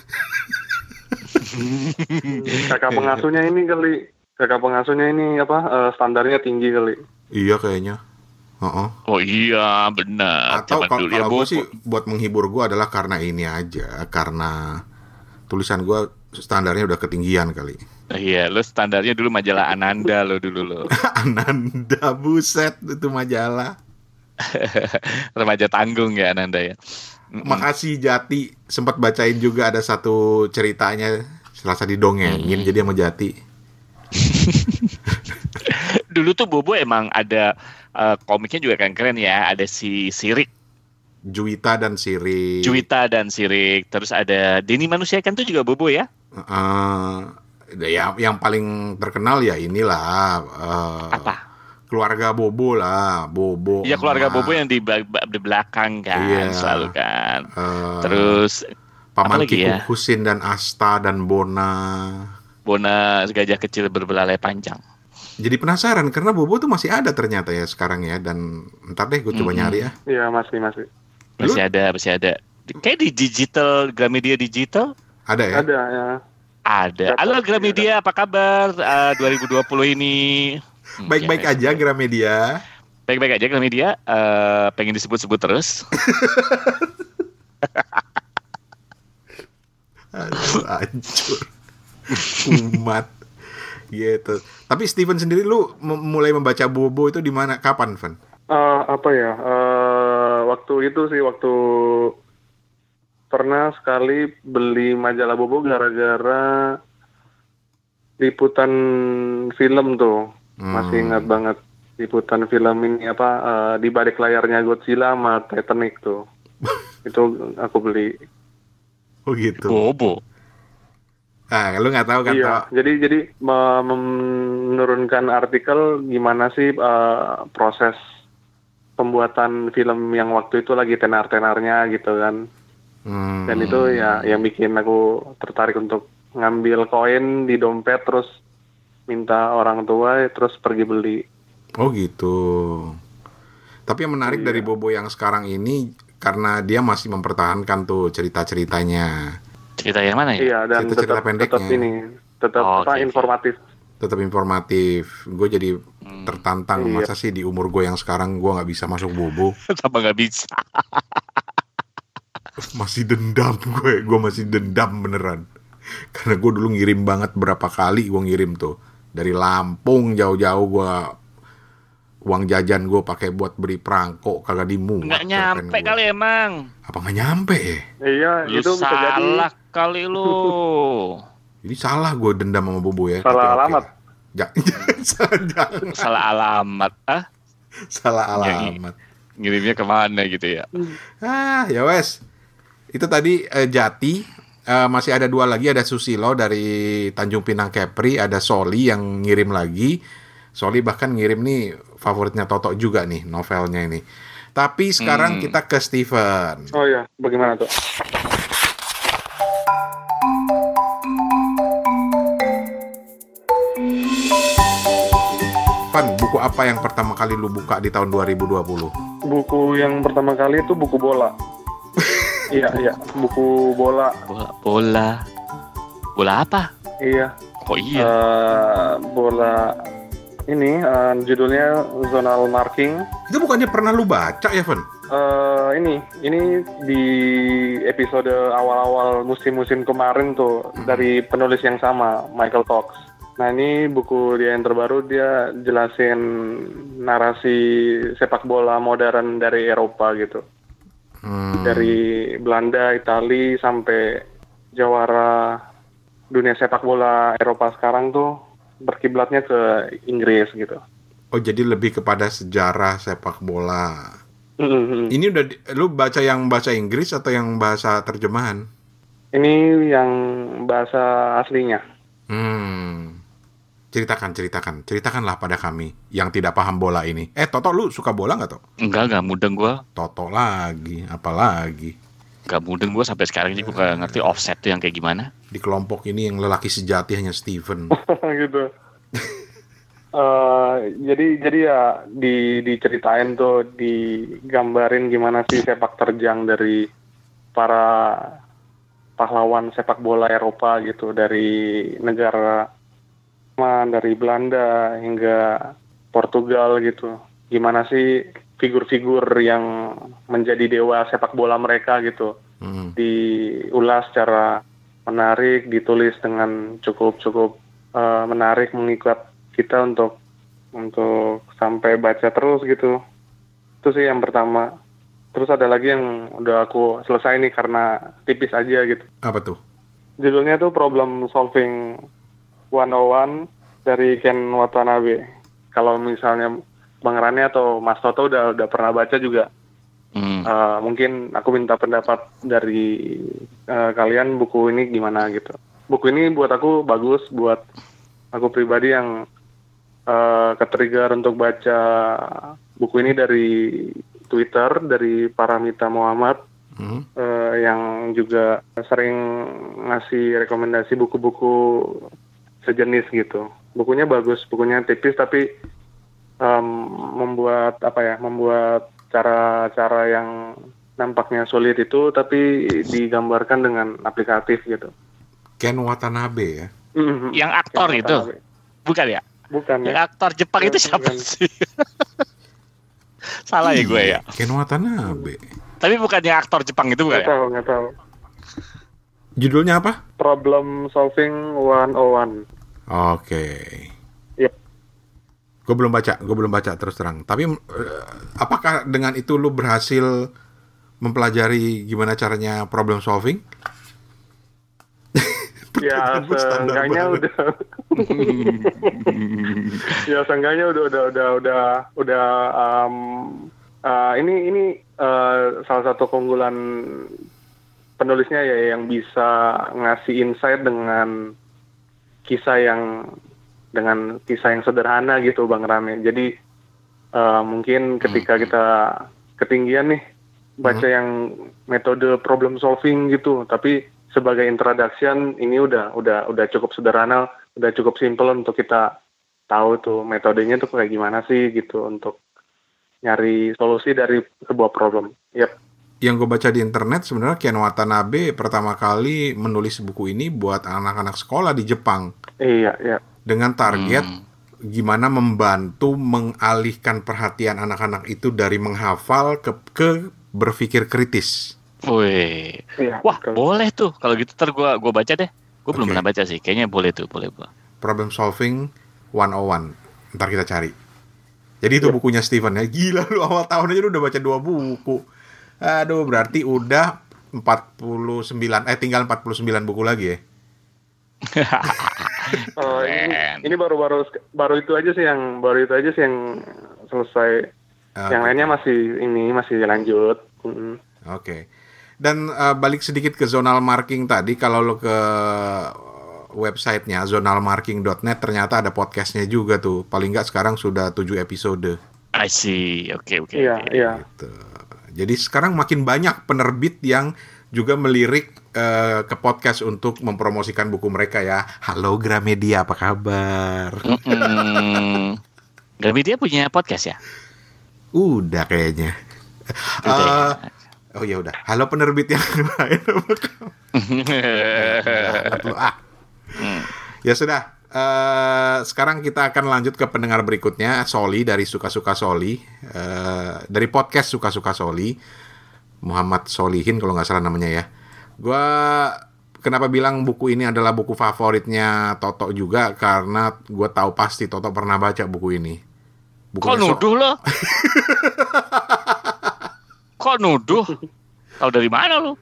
Speaker 3: Kakak pengasuhnya ini kali. Kakak pengasuhnya ini apa eh, standarnya tinggi kali.
Speaker 1: Iya kayaknya. Heeh.
Speaker 2: Oh iya, benar.
Speaker 1: Atau kalau
Speaker 2: ya
Speaker 1: kalau gue
Speaker 2: Bobo.
Speaker 1: sih buat menghibur gue adalah karena ini aja, karena tulisan gue standarnya udah ketinggian kali.
Speaker 2: Iya, lo standarnya dulu majalah Ananda lo dulu lo.
Speaker 1: Ananda buset itu majalah.
Speaker 2: Remaja tanggung ya Ananda ya.
Speaker 1: Makasih Jati sempat bacain juga ada satu ceritanya selasa didongengin jadi sama Jati.
Speaker 2: Dulu tuh Bobo emang ada eh, komiknya juga kan keren ya. Ada si Sirik,
Speaker 1: Juwita dan Siri.
Speaker 2: Juwita dan Sirik. Terus ada Denny Manusia kan tuh juga Bobo ya.
Speaker 1: Eh, ya yang paling terkenal ya inilah eh,
Speaker 2: Apa?
Speaker 1: keluarga Bobo lah, Bobo.
Speaker 2: Iya keluarga
Speaker 1: emak,
Speaker 2: Bobo yang di, di belakang kan
Speaker 1: Iya.
Speaker 2: selalu kan.
Speaker 1: eh,
Speaker 2: Terus
Speaker 1: Paman Kikuk
Speaker 2: ya?
Speaker 1: Husin dan Asta dan Bona.
Speaker 2: Bona gajah kecil berbelalai panjang.
Speaker 1: Jadi penasaran karena Bobo tuh masih ada ternyata ya sekarang ya dan ntar deh gue coba
Speaker 2: Mm-mm.
Speaker 1: nyari ya.
Speaker 3: Iya masih masih.
Speaker 2: Masih ada, masih ada. Kayak di digital, Gramedia digital
Speaker 1: Ada ya?
Speaker 3: Ada ya.
Speaker 2: Ada. Halo. Gramedia, apa kabar? Eh, 2020 ini. Hmm,
Speaker 1: Baik-baik
Speaker 2: ya,
Speaker 1: aja Gramedia.
Speaker 2: Baik-baik aja Gramedia. Eh, pengen disebut-sebut terus.
Speaker 1: Aduh, hancur. Kumat. Gitu. Tapi Steven sendiri lu mulai membaca Bobo itu di mana? Kapan, Van?
Speaker 3: Eh, apa ya? eh, waktu itu sih waktu pernah sekali beli majalah Bobo gara-gara liputan film tuh. Masih
Speaker 1: Hmm.
Speaker 3: ingat banget liputan film ini apa eh, di balik layarnya Godzilla sama Titanic tuh. itu aku beli.
Speaker 1: Oh gitu.
Speaker 2: Bobo.
Speaker 1: Ah, lu nggak tahu kan?
Speaker 3: iya,
Speaker 1: Tok?
Speaker 3: jadi jadi me- menurunkan artikel gimana sih eh, proses pembuatan film yang waktu itu lagi tenar-tenarnya gitu kan.
Speaker 1: Hmm.
Speaker 3: Dan itu ya yang bikin aku tertarik untuk ngambil koin di dompet terus minta orang tua terus pergi beli.
Speaker 1: Oh gitu. Tapi yang menarik
Speaker 3: Iya.
Speaker 1: dari Bobo yang sekarang ini karena dia masih mempertahankan tuh cerita-ceritanya.
Speaker 2: Cerita yang mana ya?
Speaker 3: Iya dan
Speaker 1: Cerita-cerita
Speaker 3: tetap
Speaker 1: pendeknya.
Speaker 3: tetap ini tetap
Speaker 2: Oh,
Speaker 3: apa
Speaker 2: oke.
Speaker 3: informatif.
Speaker 1: Tetap informatif. Gue jadi
Speaker 2: Hmm.
Speaker 1: tertantang
Speaker 3: Iya.
Speaker 1: masa sih di umur gue yang sekarang gue nggak bisa masuk Bobo.
Speaker 2: Sama nggak bisa.
Speaker 1: Masih dendam gue gue masih dendam beneran karena gue dulu ngirim banget berapa kali gue ngirim tuh dari Lampung jauh-jauh gue uang jajan gue pakai buat beli perangko kagak dimuat
Speaker 2: Nggak nyampe
Speaker 1: gua.
Speaker 2: kali emang.
Speaker 1: apa nggak nyampe ya
Speaker 3: Iya
Speaker 2: Lu
Speaker 3: itu bisa jadi
Speaker 2: salah kali lu.
Speaker 1: jadi salah gue dendam sama Bobo ya
Speaker 3: Salah
Speaker 1: Tapi
Speaker 3: alamat.
Speaker 1: Ja- salah,
Speaker 2: Salah alamat. Ah,
Speaker 1: salah
Speaker 2: Ya,
Speaker 1: alamat
Speaker 2: ngirimnya ke mana gitu ya?
Speaker 1: Ah, ya wes. Itu tadi eh, Jati. Eh, masih ada dua lagi, ada Susilo dari Tanjung Pinang Kepri, ada Soli yang ngirim lagi. Soli bahkan ngirim nih favoritnya Toto juga nih novelnya ini. Tapi sekarang
Speaker 2: Hmm.
Speaker 1: kita ke Steven.
Speaker 3: Oh iya, bagaimana tuh?
Speaker 1: Van, buku apa yang pertama kali lu buka di tahun 2020?
Speaker 3: Buku yang pertama kali itu buku bola. Iya, iya, buku bola.
Speaker 2: Bola, bola, bola apa?
Speaker 3: Iya,
Speaker 2: Kok iya?
Speaker 3: eh, bola ini eh, judulnya zonal marking.
Speaker 1: Itu bukannya pernah lu baca ya, Van?
Speaker 3: Eh, ini, ini di episode awal-awal musim-musim kemarin tuh dari penulis yang sama, Michael Cox. Nah ini buku dia yang terbaru dia jelasin narasi sepak bola modern dari Eropa gitu.
Speaker 1: Hmm.
Speaker 3: dari Belanda, Itali sampai jawara dunia sepak bola Eropa sekarang tuh berkiblatnya ke Inggris gitu.
Speaker 1: Oh, jadi lebih kepada sejarah sepak bola.
Speaker 3: Mhm.
Speaker 1: Ini udah di- lu baca yang bahasa Inggris atau yang bahasa terjemahan?
Speaker 3: Ini yang bahasa aslinya.
Speaker 1: Hmm. Ceritakan, ceritakan, ceritakanlah pada kami yang tidak paham bola ini. Eh, Toto, lu suka bola nggak, Toto?
Speaker 2: Enggak, enggak mudeng gua.
Speaker 1: Toto lagi, apalagi
Speaker 2: Enggak mudeng gua sampai sekarang juga nggak ngerti offset tuh yang kayak gimana.
Speaker 1: di kelompok ini yang lelaki sejati hanya Steven.
Speaker 3: gitu. Eh, jadi jadi ya di diceritain tuh digambarin gimana sih sepak terjang dari para pahlawan sepak bola Eropa gitu dari negara dari Belanda hingga Portugal gitu. Gimana sih figur-figur yang menjadi dewa sepak bola mereka gitu
Speaker 1: Hmm.
Speaker 3: diulas secara menarik, ditulis dengan cukup cukup uh, menarik, mengikat kita untuk untuk sampai baca terus gitu. Itu sih yang pertama. Terus ada lagi yang udah aku selesai nih karena tipis aja gitu.
Speaker 1: Apa tuh?
Speaker 3: Judulnya tuh Problem Solving 101 dari Ken Watanabe. Kalau misalnya Bang Rani atau Mas Toto udah udah pernah baca juga,
Speaker 2: Hmm.
Speaker 3: uh, mungkin aku minta pendapat dari uh, kalian buku ini gimana gitu. Buku ini buat aku bagus, buat aku pribadi yang uh, ketrigger untuk baca buku ini dari Twitter dari Paramita Muhammad
Speaker 1: Hmm.
Speaker 3: eh, yang juga sering ngasih rekomendasi buku-buku sejenis gitu. Bukunya bagus, bukunya tipis tapi em, membuat apa ya, membuat cara-cara yang nampaknya sulit itu tapi digambarkan dengan aplikatif gitu.
Speaker 1: Ken Watanabe ya.
Speaker 3: Mhm.
Speaker 2: Yang aktor
Speaker 3: Kayak
Speaker 2: itu,
Speaker 3: Watanabe.
Speaker 2: bukan ya?
Speaker 3: Bukan
Speaker 2: Yang
Speaker 3: ya.
Speaker 2: aktor Jepang itu
Speaker 3: Bukan.
Speaker 2: siapa sih? Salah ya gue ya.
Speaker 1: Ken Watanabe.
Speaker 2: Tapi bukan yang aktor Jepang itu bukan
Speaker 3: Nggak
Speaker 2: ya?
Speaker 3: tahu, nggak tahu.
Speaker 1: Judulnya apa?
Speaker 3: Problem solving 101.
Speaker 1: Oke.
Speaker 3: Yep.
Speaker 1: Gue belum baca, gue belum baca terus terang. Tapi eh, apakah dengan itu lu berhasil mempelajari gimana caranya problem solving?
Speaker 3: Ya, seenggaknya udah ya seenggaknya udah udah udah udah udah um, uh, ini ini uh, salah satu keunggulan penulisnya ya yang bisa ngasih insight dengan kisah yang dengan kisah yang sederhana gitu bang Rame jadi uh, mungkin ketika kita ketinggian nih baca yang metode problem solving gitu tapi sebagai introduction ini udah udah udah cukup sederhana udah cukup simple untuk kita tahu tuh metodenya tuh kayak gimana sih gitu untuk nyari solusi dari sebuah problem. Yep.
Speaker 1: Yang gue baca di internet sebenarnya Ken Watanabe pertama kali menulis buku ini buat anak-anak sekolah di Jepang
Speaker 3: Iya, iya.
Speaker 1: dengan target
Speaker 2: Hmm.
Speaker 1: gimana membantu mengalihkan perhatian anak-anak itu dari menghafal ke ke berpikir kritis.
Speaker 2: Wih.
Speaker 3: Iya.
Speaker 2: Wah,
Speaker 3: betul.
Speaker 2: boleh tuh. Kalau gitu ntar gua gua baca deh. Gue belum
Speaker 1: Oke.
Speaker 2: pernah baca sih. Kayaknya boleh tuh, boleh, boleh.
Speaker 1: Problem Solving 101. Ntar kita cari. Jadi itu
Speaker 3: Yep.
Speaker 1: bukunya Steven ya. Gila lu awal tahun aja lu udah baca dua buku. Aduh, berarti udah 49 eh tinggal 49 buku lagi ya.
Speaker 3: Oh, ini, baru-baru baru itu aja sih yang baru itu aja sih yang selesai.
Speaker 1: Ah,
Speaker 3: yang lainnya masih ini masih lanjut. Mm.
Speaker 1: Oke. Dan eh, balik sedikit ke zonal marking tadi, kalau lo ke websitenya zonalmarking.net ternyata ada podcastnya juga tuh. Paling nggak sekarang sudah 7 episode.
Speaker 2: I see. Oke, oke.
Speaker 3: Iya,
Speaker 2: oke.
Speaker 3: iya.
Speaker 1: Gitu. Jadi sekarang makin banyak penerbit yang juga melirik eh, ke podcast untuk mempromosikan buku mereka ya. Halo Gramedia, apa kabar?
Speaker 2: Gramedia punya podcast ya?
Speaker 1: Udah kayaknya.
Speaker 2: Udah ya?
Speaker 1: Eh, oh ya udah. Halo penerbit yang lain apa kabar? Ah.
Speaker 2: Hmm.
Speaker 1: Ya sudah. Eh, sekarang kita akan lanjut ke pendengar berikutnya, Soli dari Suka-Suka Soli, Eh, dari podcast Suka-Suka Soli, Muhammad Solihin kalau nggak salah namanya ya. Gua kenapa bilang buku ini adalah buku favoritnya Toto juga karena gue tahu pasti Toto pernah baca buku ini.
Speaker 2: Kok
Speaker 1: Bukunya so-
Speaker 2: nuduh lo? Kok nuduh? Tahu dari mana lo?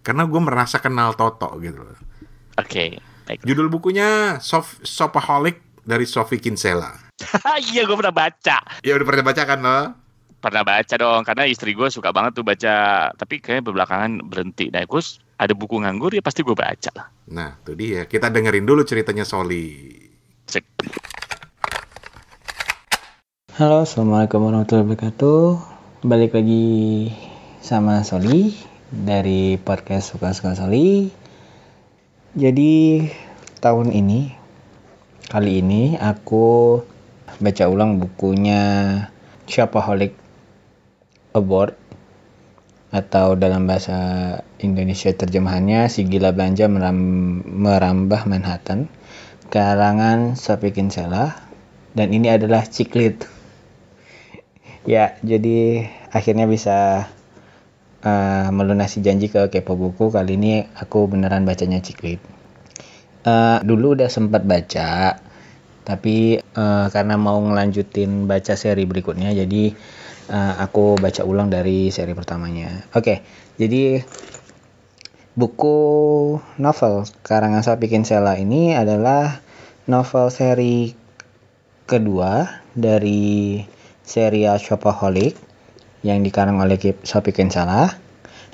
Speaker 1: karena gue merasa kenal Toto gitu.
Speaker 2: Oke, baik.
Speaker 1: Judul bukunya Sof Sopaholic dari Sophie Kinsella.
Speaker 2: iya, gue pernah baca.
Speaker 1: Ya udah pernah baca kan lo?
Speaker 2: Pernah baca dong, karena istri gue suka banget tuh baca. Tapi kayaknya belakangan berhenti. Nah, terus ada buku nganggur ya pasti gue baca lah.
Speaker 1: Nah, itu dia. Kita dengerin dulu ceritanya Soli.
Speaker 2: Sip.
Speaker 5: Halo, assalamualaikum warahmatullahi wabarakatuh. Balik lagi sama Soli dari podcast suka-suka Soli. Jadi tahun ini, kali ini aku baca ulang bukunya Shopaholic Award atau dalam bahasa Indonesia terjemahannya si gila belanja meram- merambah Manhattan karangan Sophie Kinsella dan ini adalah ciklit. Ya jadi akhirnya bisa uh, melunasi janji ke kepo buku kali ini aku beneran bacanya Ciklit. Uh, dulu udah sempat baca, tapi uh, karena mau ngelanjutin baca seri berikutnya, jadi uh, aku baca ulang dari seri pertamanya. Oke, okay, jadi buku novel karangan Sophie Kinsella ini adalah novel seri kedua dari serial Shopaholic yang dikarang oleh Sophie Kinsella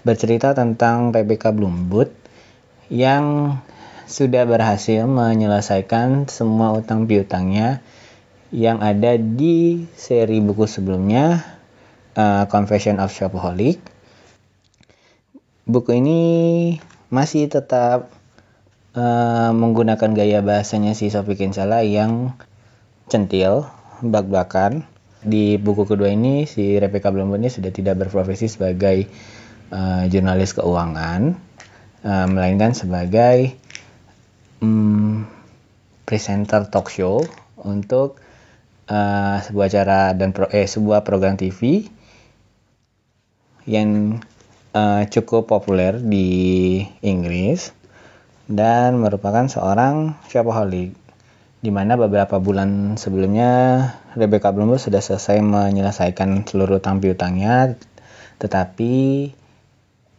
Speaker 5: bercerita tentang PBK Bloomwood yang sudah berhasil menyelesaikan semua utang piutangnya yang ada di seri buku sebelumnya uh, Confession of Shopaholic. Buku ini masih tetap uh, menggunakan gaya bahasanya si Sophie Kinsella yang centil, bak-bakan. Di buku kedua ini si Rebecca Bloomwood ini sudah tidak berprofesi sebagai uh, jurnalis keuangan, uh, melainkan sebagai um, presenter talk show untuk uh, sebuah acara dan pro, eh sebuah program TV yang uh, cukup populer di Inggris dan merupakan seorang shopaholic di mana beberapa bulan sebelumnya Rebecca Bloomberg sudah selesai menyelesaikan seluruh utang piutangnya tetapi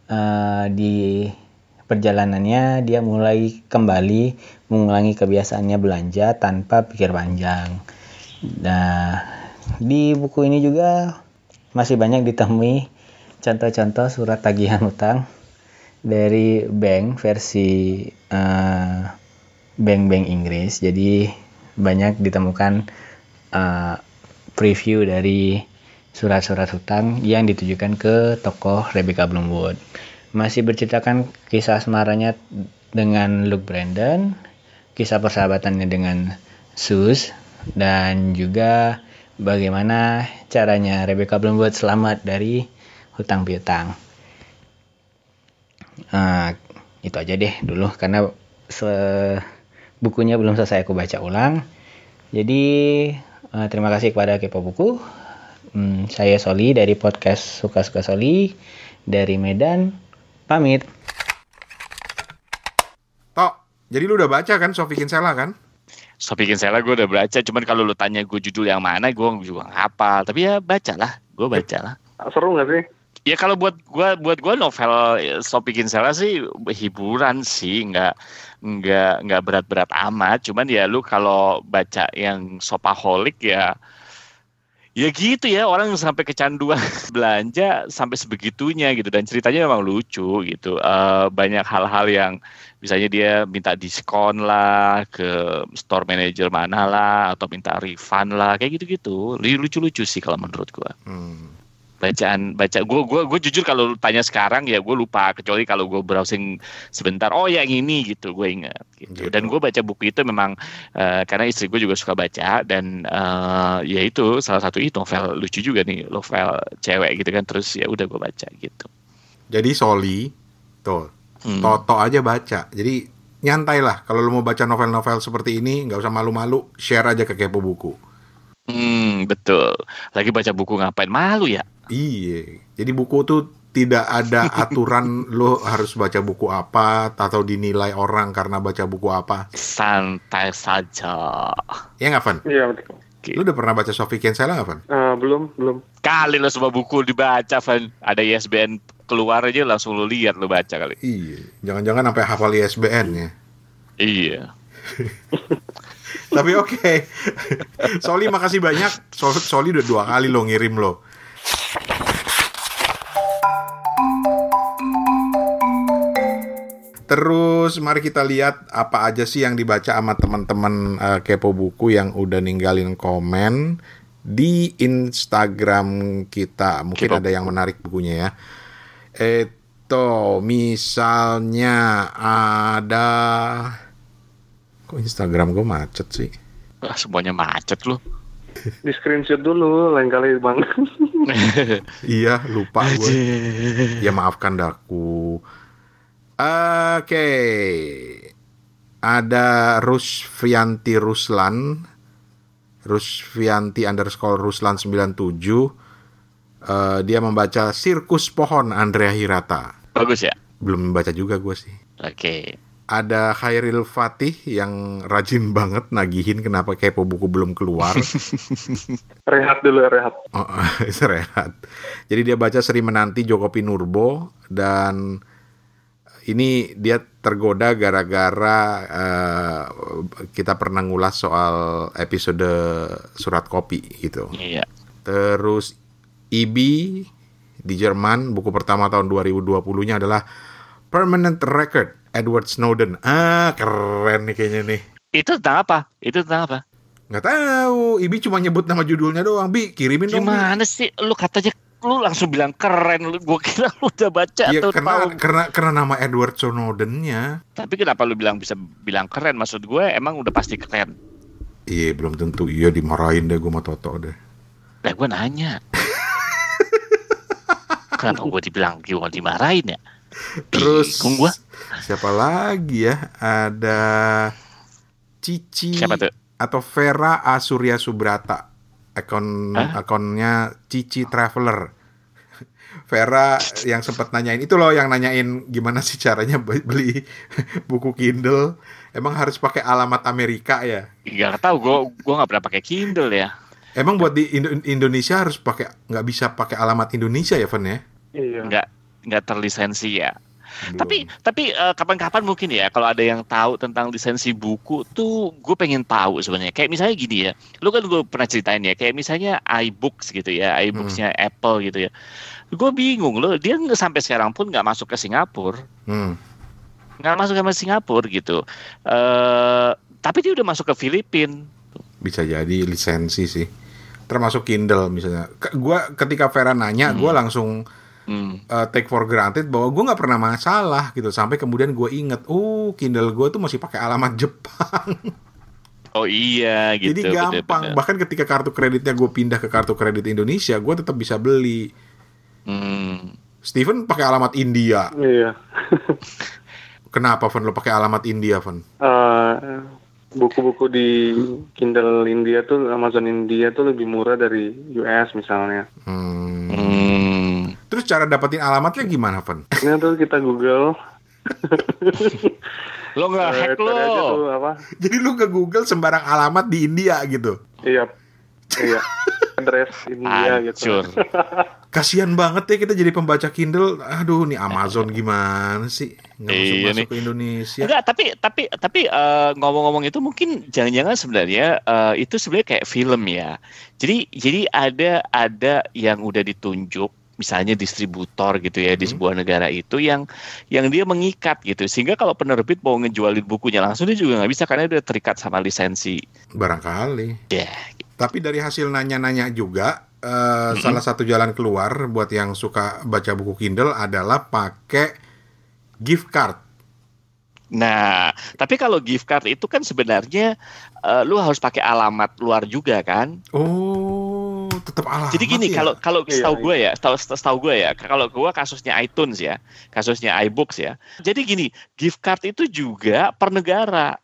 Speaker 5: uh, di perjalanannya dia mulai kembali mengulangi kebiasaannya belanja tanpa pikir panjang. Nah, di buku ini juga masih banyak ditemui contoh-contoh surat tagihan utang dari bank versi uh, bank-bank Inggris. Jadi banyak ditemukan uh, preview dari surat-surat hutang yang ditujukan ke tokoh Rebecca Bloomwood. Masih berceritakan kisah asmaranya dengan Luke Brandon, kisah persahabatannya dengan Sus, dan juga bagaimana caranya Rebecca Bloomwood selamat dari hutang piutang. Uh, itu aja deh dulu karena se bukunya belum selesai aku baca ulang. Jadi uh, terima kasih kepada Kepo Buku. Hmm, saya Soli dari podcast Suka-Suka Soli dari Medan. Pamit.
Speaker 1: Tok, jadi lu udah baca kan Sophie Kinsella kan?
Speaker 2: Sophie Kinsella gue udah baca, cuman kalau lu tanya gue judul yang mana, gue juga hafal. Tapi ya baca lah, gue baca lah.
Speaker 3: Seru gak sih?
Speaker 2: Ya kalau buat gue buat gue novel Sophie Kinsella sih hiburan sih, nggak nggak nggak berat-berat amat. Cuman ya lu kalau baca yang sopaholik ya ya gitu ya orang sampai kecanduan belanja sampai sebegitunya gitu. Dan ceritanya memang lucu gitu. Uh, banyak hal-hal yang misalnya dia minta diskon lah ke store manager mana lah atau minta refund lah kayak gitu-gitu. Lucu-lucu sih kalau menurut gua. Hmm bacaan baca gue gue gue jujur kalau tanya sekarang ya gue lupa kecuali kalau gue browsing sebentar oh yang ini gitu gue ingat gitu. gitu. dan gue baca buku itu memang uh, karena istri gue juga suka baca dan uh, ya itu salah satu itu novel lucu juga nih novel cewek gitu kan terus ya udah gue baca gitu
Speaker 1: jadi Soli tuh hmm. Toto aja baca jadi nyantai lah kalau lo mau baca novel-novel seperti ini nggak usah malu-malu share aja ke kepo buku
Speaker 2: Hmm, betul. Lagi baca buku ngapain malu ya?
Speaker 1: Iya. Jadi buku tuh tidak ada aturan lo harus baca buku apa atau dinilai orang karena baca buku apa.
Speaker 2: Santai saja.
Speaker 1: Ya nggak, Van?
Speaker 3: Iya, betul.
Speaker 1: Lu udah pernah baca Sophie Kinsella nggak, Van?
Speaker 3: Uh, belum, belum.
Speaker 2: Kali lo semua buku dibaca, Van. Ada ISBN keluar aja langsung lo lihat lo baca kali.
Speaker 1: Iya. Jangan-jangan sampai hafal ISBN ya.
Speaker 2: Iya.
Speaker 1: Tapi oke. Okay. Soli makasih banyak. Soli udah dua kali lo ngirim lo. Terus mari kita lihat apa aja sih yang dibaca sama teman-teman uh, kepo buku yang udah ninggalin komen di Instagram kita. Mungkin kepo. ada yang menarik bukunya ya. Itu misalnya ada kok Instagram gue macet sih?
Speaker 2: Ah, semuanya macet loh.
Speaker 3: Di screenshot dulu lain kali bang.
Speaker 1: iya lupa gue. Ya maafkan daku. Oke. Okay. Ada Rusvianti Ruslan. Rusvianti underscore Ruslan 97. Eh, dia membaca Sirkus Pohon Andrea Hirata.
Speaker 2: Bagus ya.
Speaker 1: Belum membaca juga gue sih.
Speaker 2: Oke.
Speaker 1: Ada Khairil Fatih yang rajin banget nagihin kenapa kepo buku belum keluar.
Speaker 3: Rehat dulu, rehat.
Speaker 1: Oh, rehat. Jadi dia baca Seri Menanti Joko Pinurbo dan ini dia tergoda gara-gara eh, kita pernah ngulas soal episode surat kopi gitu.
Speaker 2: Iya.
Speaker 1: Terus IBI di Jerman buku pertama tahun 2020-nya adalah Permanent Record Edward Snowden. Ah, keren nih kayaknya nih.
Speaker 2: Itu tentang apa? Itu tentang apa?
Speaker 1: Nggak tahu, IBI cuma nyebut nama judulnya doang. Bi, kirimin dong. Bi.
Speaker 2: Gimana sih? Lu katanya lu langsung bilang keren. Lu gua kira lu udah baca
Speaker 1: Iya,
Speaker 2: atau
Speaker 1: karena,
Speaker 2: tahu.
Speaker 1: karena karena nama Edward Snowden-nya.
Speaker 2: Tapi kenapa lu bilang bisa bilang keren? Maksud gue emang udah pasti keren.
Speaker 1: Iya, belum tentu. Iya, dimarahin deh gue sama Toto deh.
Speaker 2: Lah gue nanya. kenapa gue dibilang gue dimarahin ya?
Speaker 1: Terus
Speaker 2: gua.
Speaker 1: siapa lagi ya? Ada Cici
Speaker 2: Siapa tuh?
Speaker 1: atau Vera Asurya Subrata. Akun
Speaker 2: Hah?
Speaker 1: akunnya Cici Traveler. Vera yang sempat nanyain itu loh yang nanyain gimana sih caranya be- beli buku Kindle. Emang harus pakai alamat Amerika ya?
Speaker 2: Gak tau gue gue nggak pernah pakai Kindle ya.
Speaker 1: Emang buat di Indo- Indonesia harus pakai nggak bisa pakai alamat Indonesia ya, Van ya?
Speaker 3: Iya.
Speaker 2: Nggak nggak terlisensi ya.
Speaker 1: Belum.
Speaker 2: Tapi tapi eh, kapan-kapan mungkin ya kalau ada yang tahu tentang lisensi buku tuh gue pengen tahu sebenarnya. Kayak misalnya gini ya, lu kan gue pernah ceritain ya, kayak misalnya iBooks gitu ya, iBooksnya Apple gitu ya. Gue bingung loh, dia sampai sekarang pun nggak masuk ke Singapura,
Speaker 1: Hmm.
Speaker 2: nggak masuk ke Singapura gitu. eh tapi dia udah masuk ke Filipina.
Speaker 1: bisa jadi lisensi sih termasuk Kindle misalnya gua ketika Vera nanya
Speaker 2: Hmm.
Speaker 1: gua langsung
Speaker 2: Hmm.
Speaker 1: uh, take for granted bahwa gua nggak pernah masalah gitu sampai kemudian gue inget oh Kindle gua tuh masih pakai alamat Jepang
Speaker 2: Oh iya gitu.
Speaker 1: jadi gampang
Speaker 2: bener-bener.
Speaker 1: bahkan ketika kartu kreditnya gue pindah ke kartu kredit Indonesia gue tetap bisa beli
Speaker 2: Hmm.
Speaker 1: Steven pakai alamat India
Speaker 3: Iya.
Speaker 1: kenapa Van lo pakai alamat India Van
Speaker 3: Eh, buku-buku di Kindle India tuh Amazon India tuh lebih murah dari US misalnya.
Speaker 1: Hmm. Terus cara dapetin alamatnya gimana Van
Speaker 3: Ini tuh kita Google.
Speaker 2: Lo nggak hack lo.
Speaker 3: tuh apa?
Speaker 1: jadi lu ke Google sembarang alamat di India gitu
Speaker 3: Iya. Iya. Address India gitu.
Speaker 2: Hancur.
Speaker 1: Kasian banget ya kita jadi pembaca Kindle. Aduh, nih Amazon gimana sih? Nggak masuk
Speaker 2: Iya
Speaker 1: masuk
Speaker 2: nih.
Speaker 1: ke Indonesia.
Speaker 2: Enggak, tapi tapi tapi eh, ngomong-ngomong itu mungkin jangan-jangan sebenarnya eh, itu sebenarnya kayak film ya. Jadi jadi ada ada yang udah ditunjuk misalnya distributor gitu ya di
Speaker 1: Hmm.
Speaker 2: sebuah negara itu yang yang dia mengikat gitu sehingga kalau penerbit mau ngejualin bukunya langsung dia juga nggak bisa karena dia terikat sama lisensi
Speaker 1: Barangkali.
Speaker 2: ya
Speaker 1: Tapi dari hasil nanya-nanya juga, eh, salah satu jalan keluar buat yang suka baca buku Kindle adalah pakai gift card.
Speaker 2: Nah, tapi kalau gift card itu kan sebenarnya eh, lu harus pakai alamat luar juga kan?
Speaker 1: Oh, tetap alamat
Speaker 2: Jadi gini,
Speaker 1: ya?
Speaker 2: kalau kalau
Speaker 3: Iya,
Speaker 2: setahu
Speaker 3: iya.
Speaker 2: gue ya, setahu setahu gue ya, kalau gue kasusnya iTunes ya, kasusnya iBooks ya. Jadi gini, gift card itu juga per negara.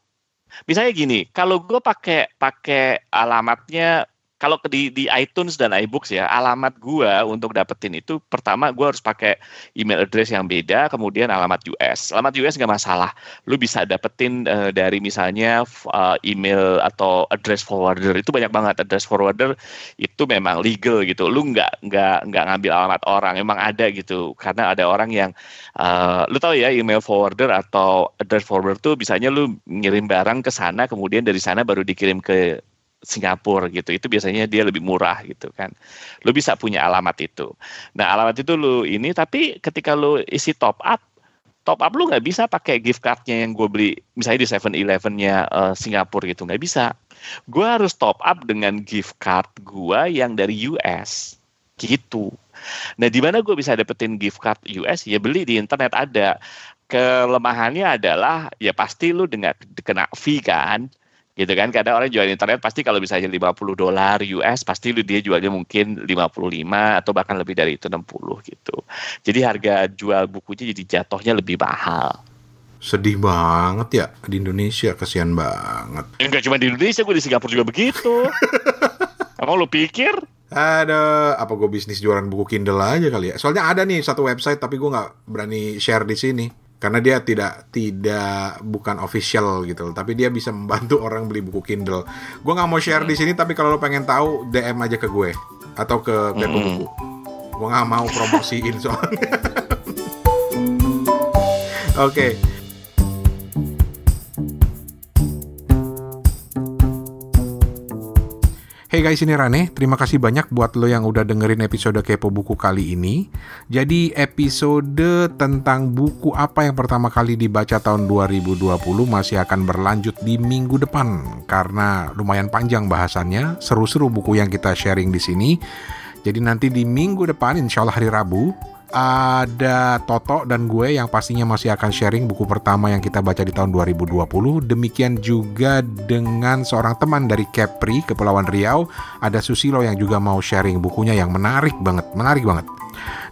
Speaker 2: Misalnya gini, kalau gue pakai pakai alamatnya kalau di, di iTunes dan iBooks ya, alamat gua untuk dapetin itu pertama gua harus pakai email address yang beda, kemudian alamat US. Alamat US nggak masalah, lu bisa dapetin eh, dari misalnya eh, email atau address forwarder itu banyak banget address forwarder itu memang legal gitu. Lu nggak nggak nggak ngambil alamat orang, emang ada gitu. Karena ada orang yang eh, lu tahu ya email forwarder atau address forwarder tuh bisanya lu ngirim barang ke sana, kemudian dari sana baru dikirim ke Singapura gitu. Itu biasanya dia lebih murah gitu kan. Lu bisa punya alamat itu. Nah, alamat itu lu ini tapi ketika lu isi top up top up lu nggak bisa pakai gift cardnya yang gue beli misalnya di 7-Eleven-nya eh, Singapura gitu nggak bisa. Gue harus top up dengan gift card gue yang dari US gitu. Nah, di mana gue bisa dapetin gift card US? Ya beli di internet ada. Kelemahannya adalah ya pasti lu dengan kena fee kan gitu kan kadang orang jual di internet pasti kalau misalnya 50 dolar US pasti lu dia jualnya mungkin 55 atau bahkan lebih dari itu 60 gitu. Jadi harga jual bukunya jadi jatuhnya lebih mahal.
Speaker 1: Sedih banget ya di Indonesia, kasihan banget.
Speaker 2: Enggak cuma di Indonesia, gue di Singapura juga begitu. Emang lu pikir?
Speaker 1: Ada apa gue bisnis jualan buku Kindle aja kali ya. Soalnya ada nih satu website tapi gue nggak berani share di sini karena dia tidak tidak bukan official gitu tapi dia bisa membantu orang beli buku Kindle. Gue nggak mau share di sini tapi kalau lo pengen tahu DM aja ke gue atau ke Kepo
Speaker 2: Mm-mm.
Speaker 1: Buku. Gue nggak mau promosiin soalnya. Oke. Hey guys, ini Rane. Terima kasih banyak buat lo yang udah dengerin episode Kepo Buku kali ini. Jadi episode tentang buku apa yang pertama kali dibaca tahun 2020 masih akan berlanjut di minggu depan karena lumayan panjang bahasannya, seru-seru buku yang kita sharing di sini. Jadi nanti di minggu depan, insya Allah hari Rabu, ada Toto dan gue yang pastinya masih akan sharing buku pertama yang kita baca di tahun 2020. Demikian juga dengan seorang teman dari Kepri, Kepulauan Riau, ada Susilo yang juga mau sharing bukunya yang menarik banget, menarik banget.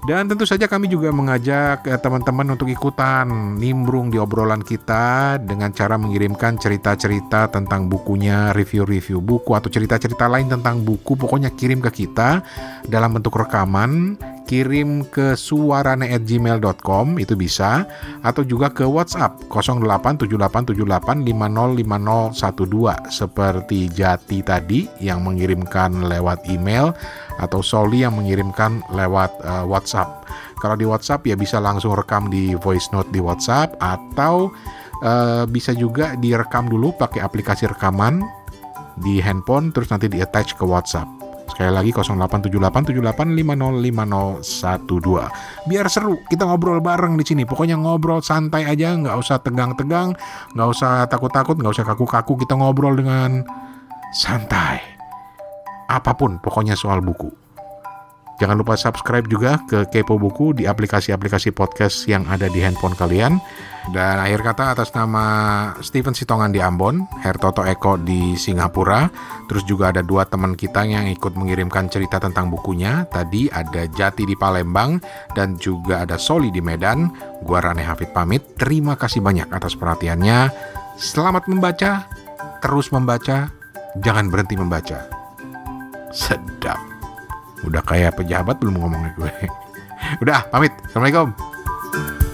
Speaker 1: Dan tentu saja kami juga mengajak eh, teman-teman untuk ikutan nimbrung di obrolan kita dengan cara mengirimkan cerita-cerita tentang bukunya, review-review buku atau cerita-cerita lain tentang buku. Pokoknya kirim ke kita dalam bentuk rekaman, kirim ke suarane@gmail.com itu bisa atau juga ke WhatsApp 087878505012 seperti Jati tadi yang mengirimkan lewat email atau Soli yang mengirimkan lewat eh, WhatsApp. Kalau di WhatsApp ya bisa langsung rekam di voice note di WhatsApp atau eh, bisa juga direkam dulu pakai aplikasi rekaman di handphone terus nanti di attach ke WhatsApp. Sekali lagi 087878505012. Biar seru, kita ngobrol bareng di sini. Pokoknya ngobrol santai aja, nggak usah tegang-tegang, nggak usah takut-takut, nggak usah kaku-kaku. Kita ngobrol dengan santai. Apa pun, pokoknya soal buku. Jangan lupa subscribe juga ke Kepo Buku di aplikasi-aplikasi podcast yang ada di handphone kalian. Dan akhir kata atas nama Steven Sitongan di Ambon, Hertoto Eko di Singapura, terus juga ada dua teman kita yang ikut mengirimkan cerita tentang bukunya. Tadi ada Jati di Palembang dan juga ada Soli di Medan. Gua Rane Hafid pamit. Terima kasih banyak atas perhatiannya. Selamat membaca, terus membaca, jangan berhenti membaca. Sedap. Udah kayak pejabat belum ngomongnya gue. Udah, pamit. Assalamualaikum.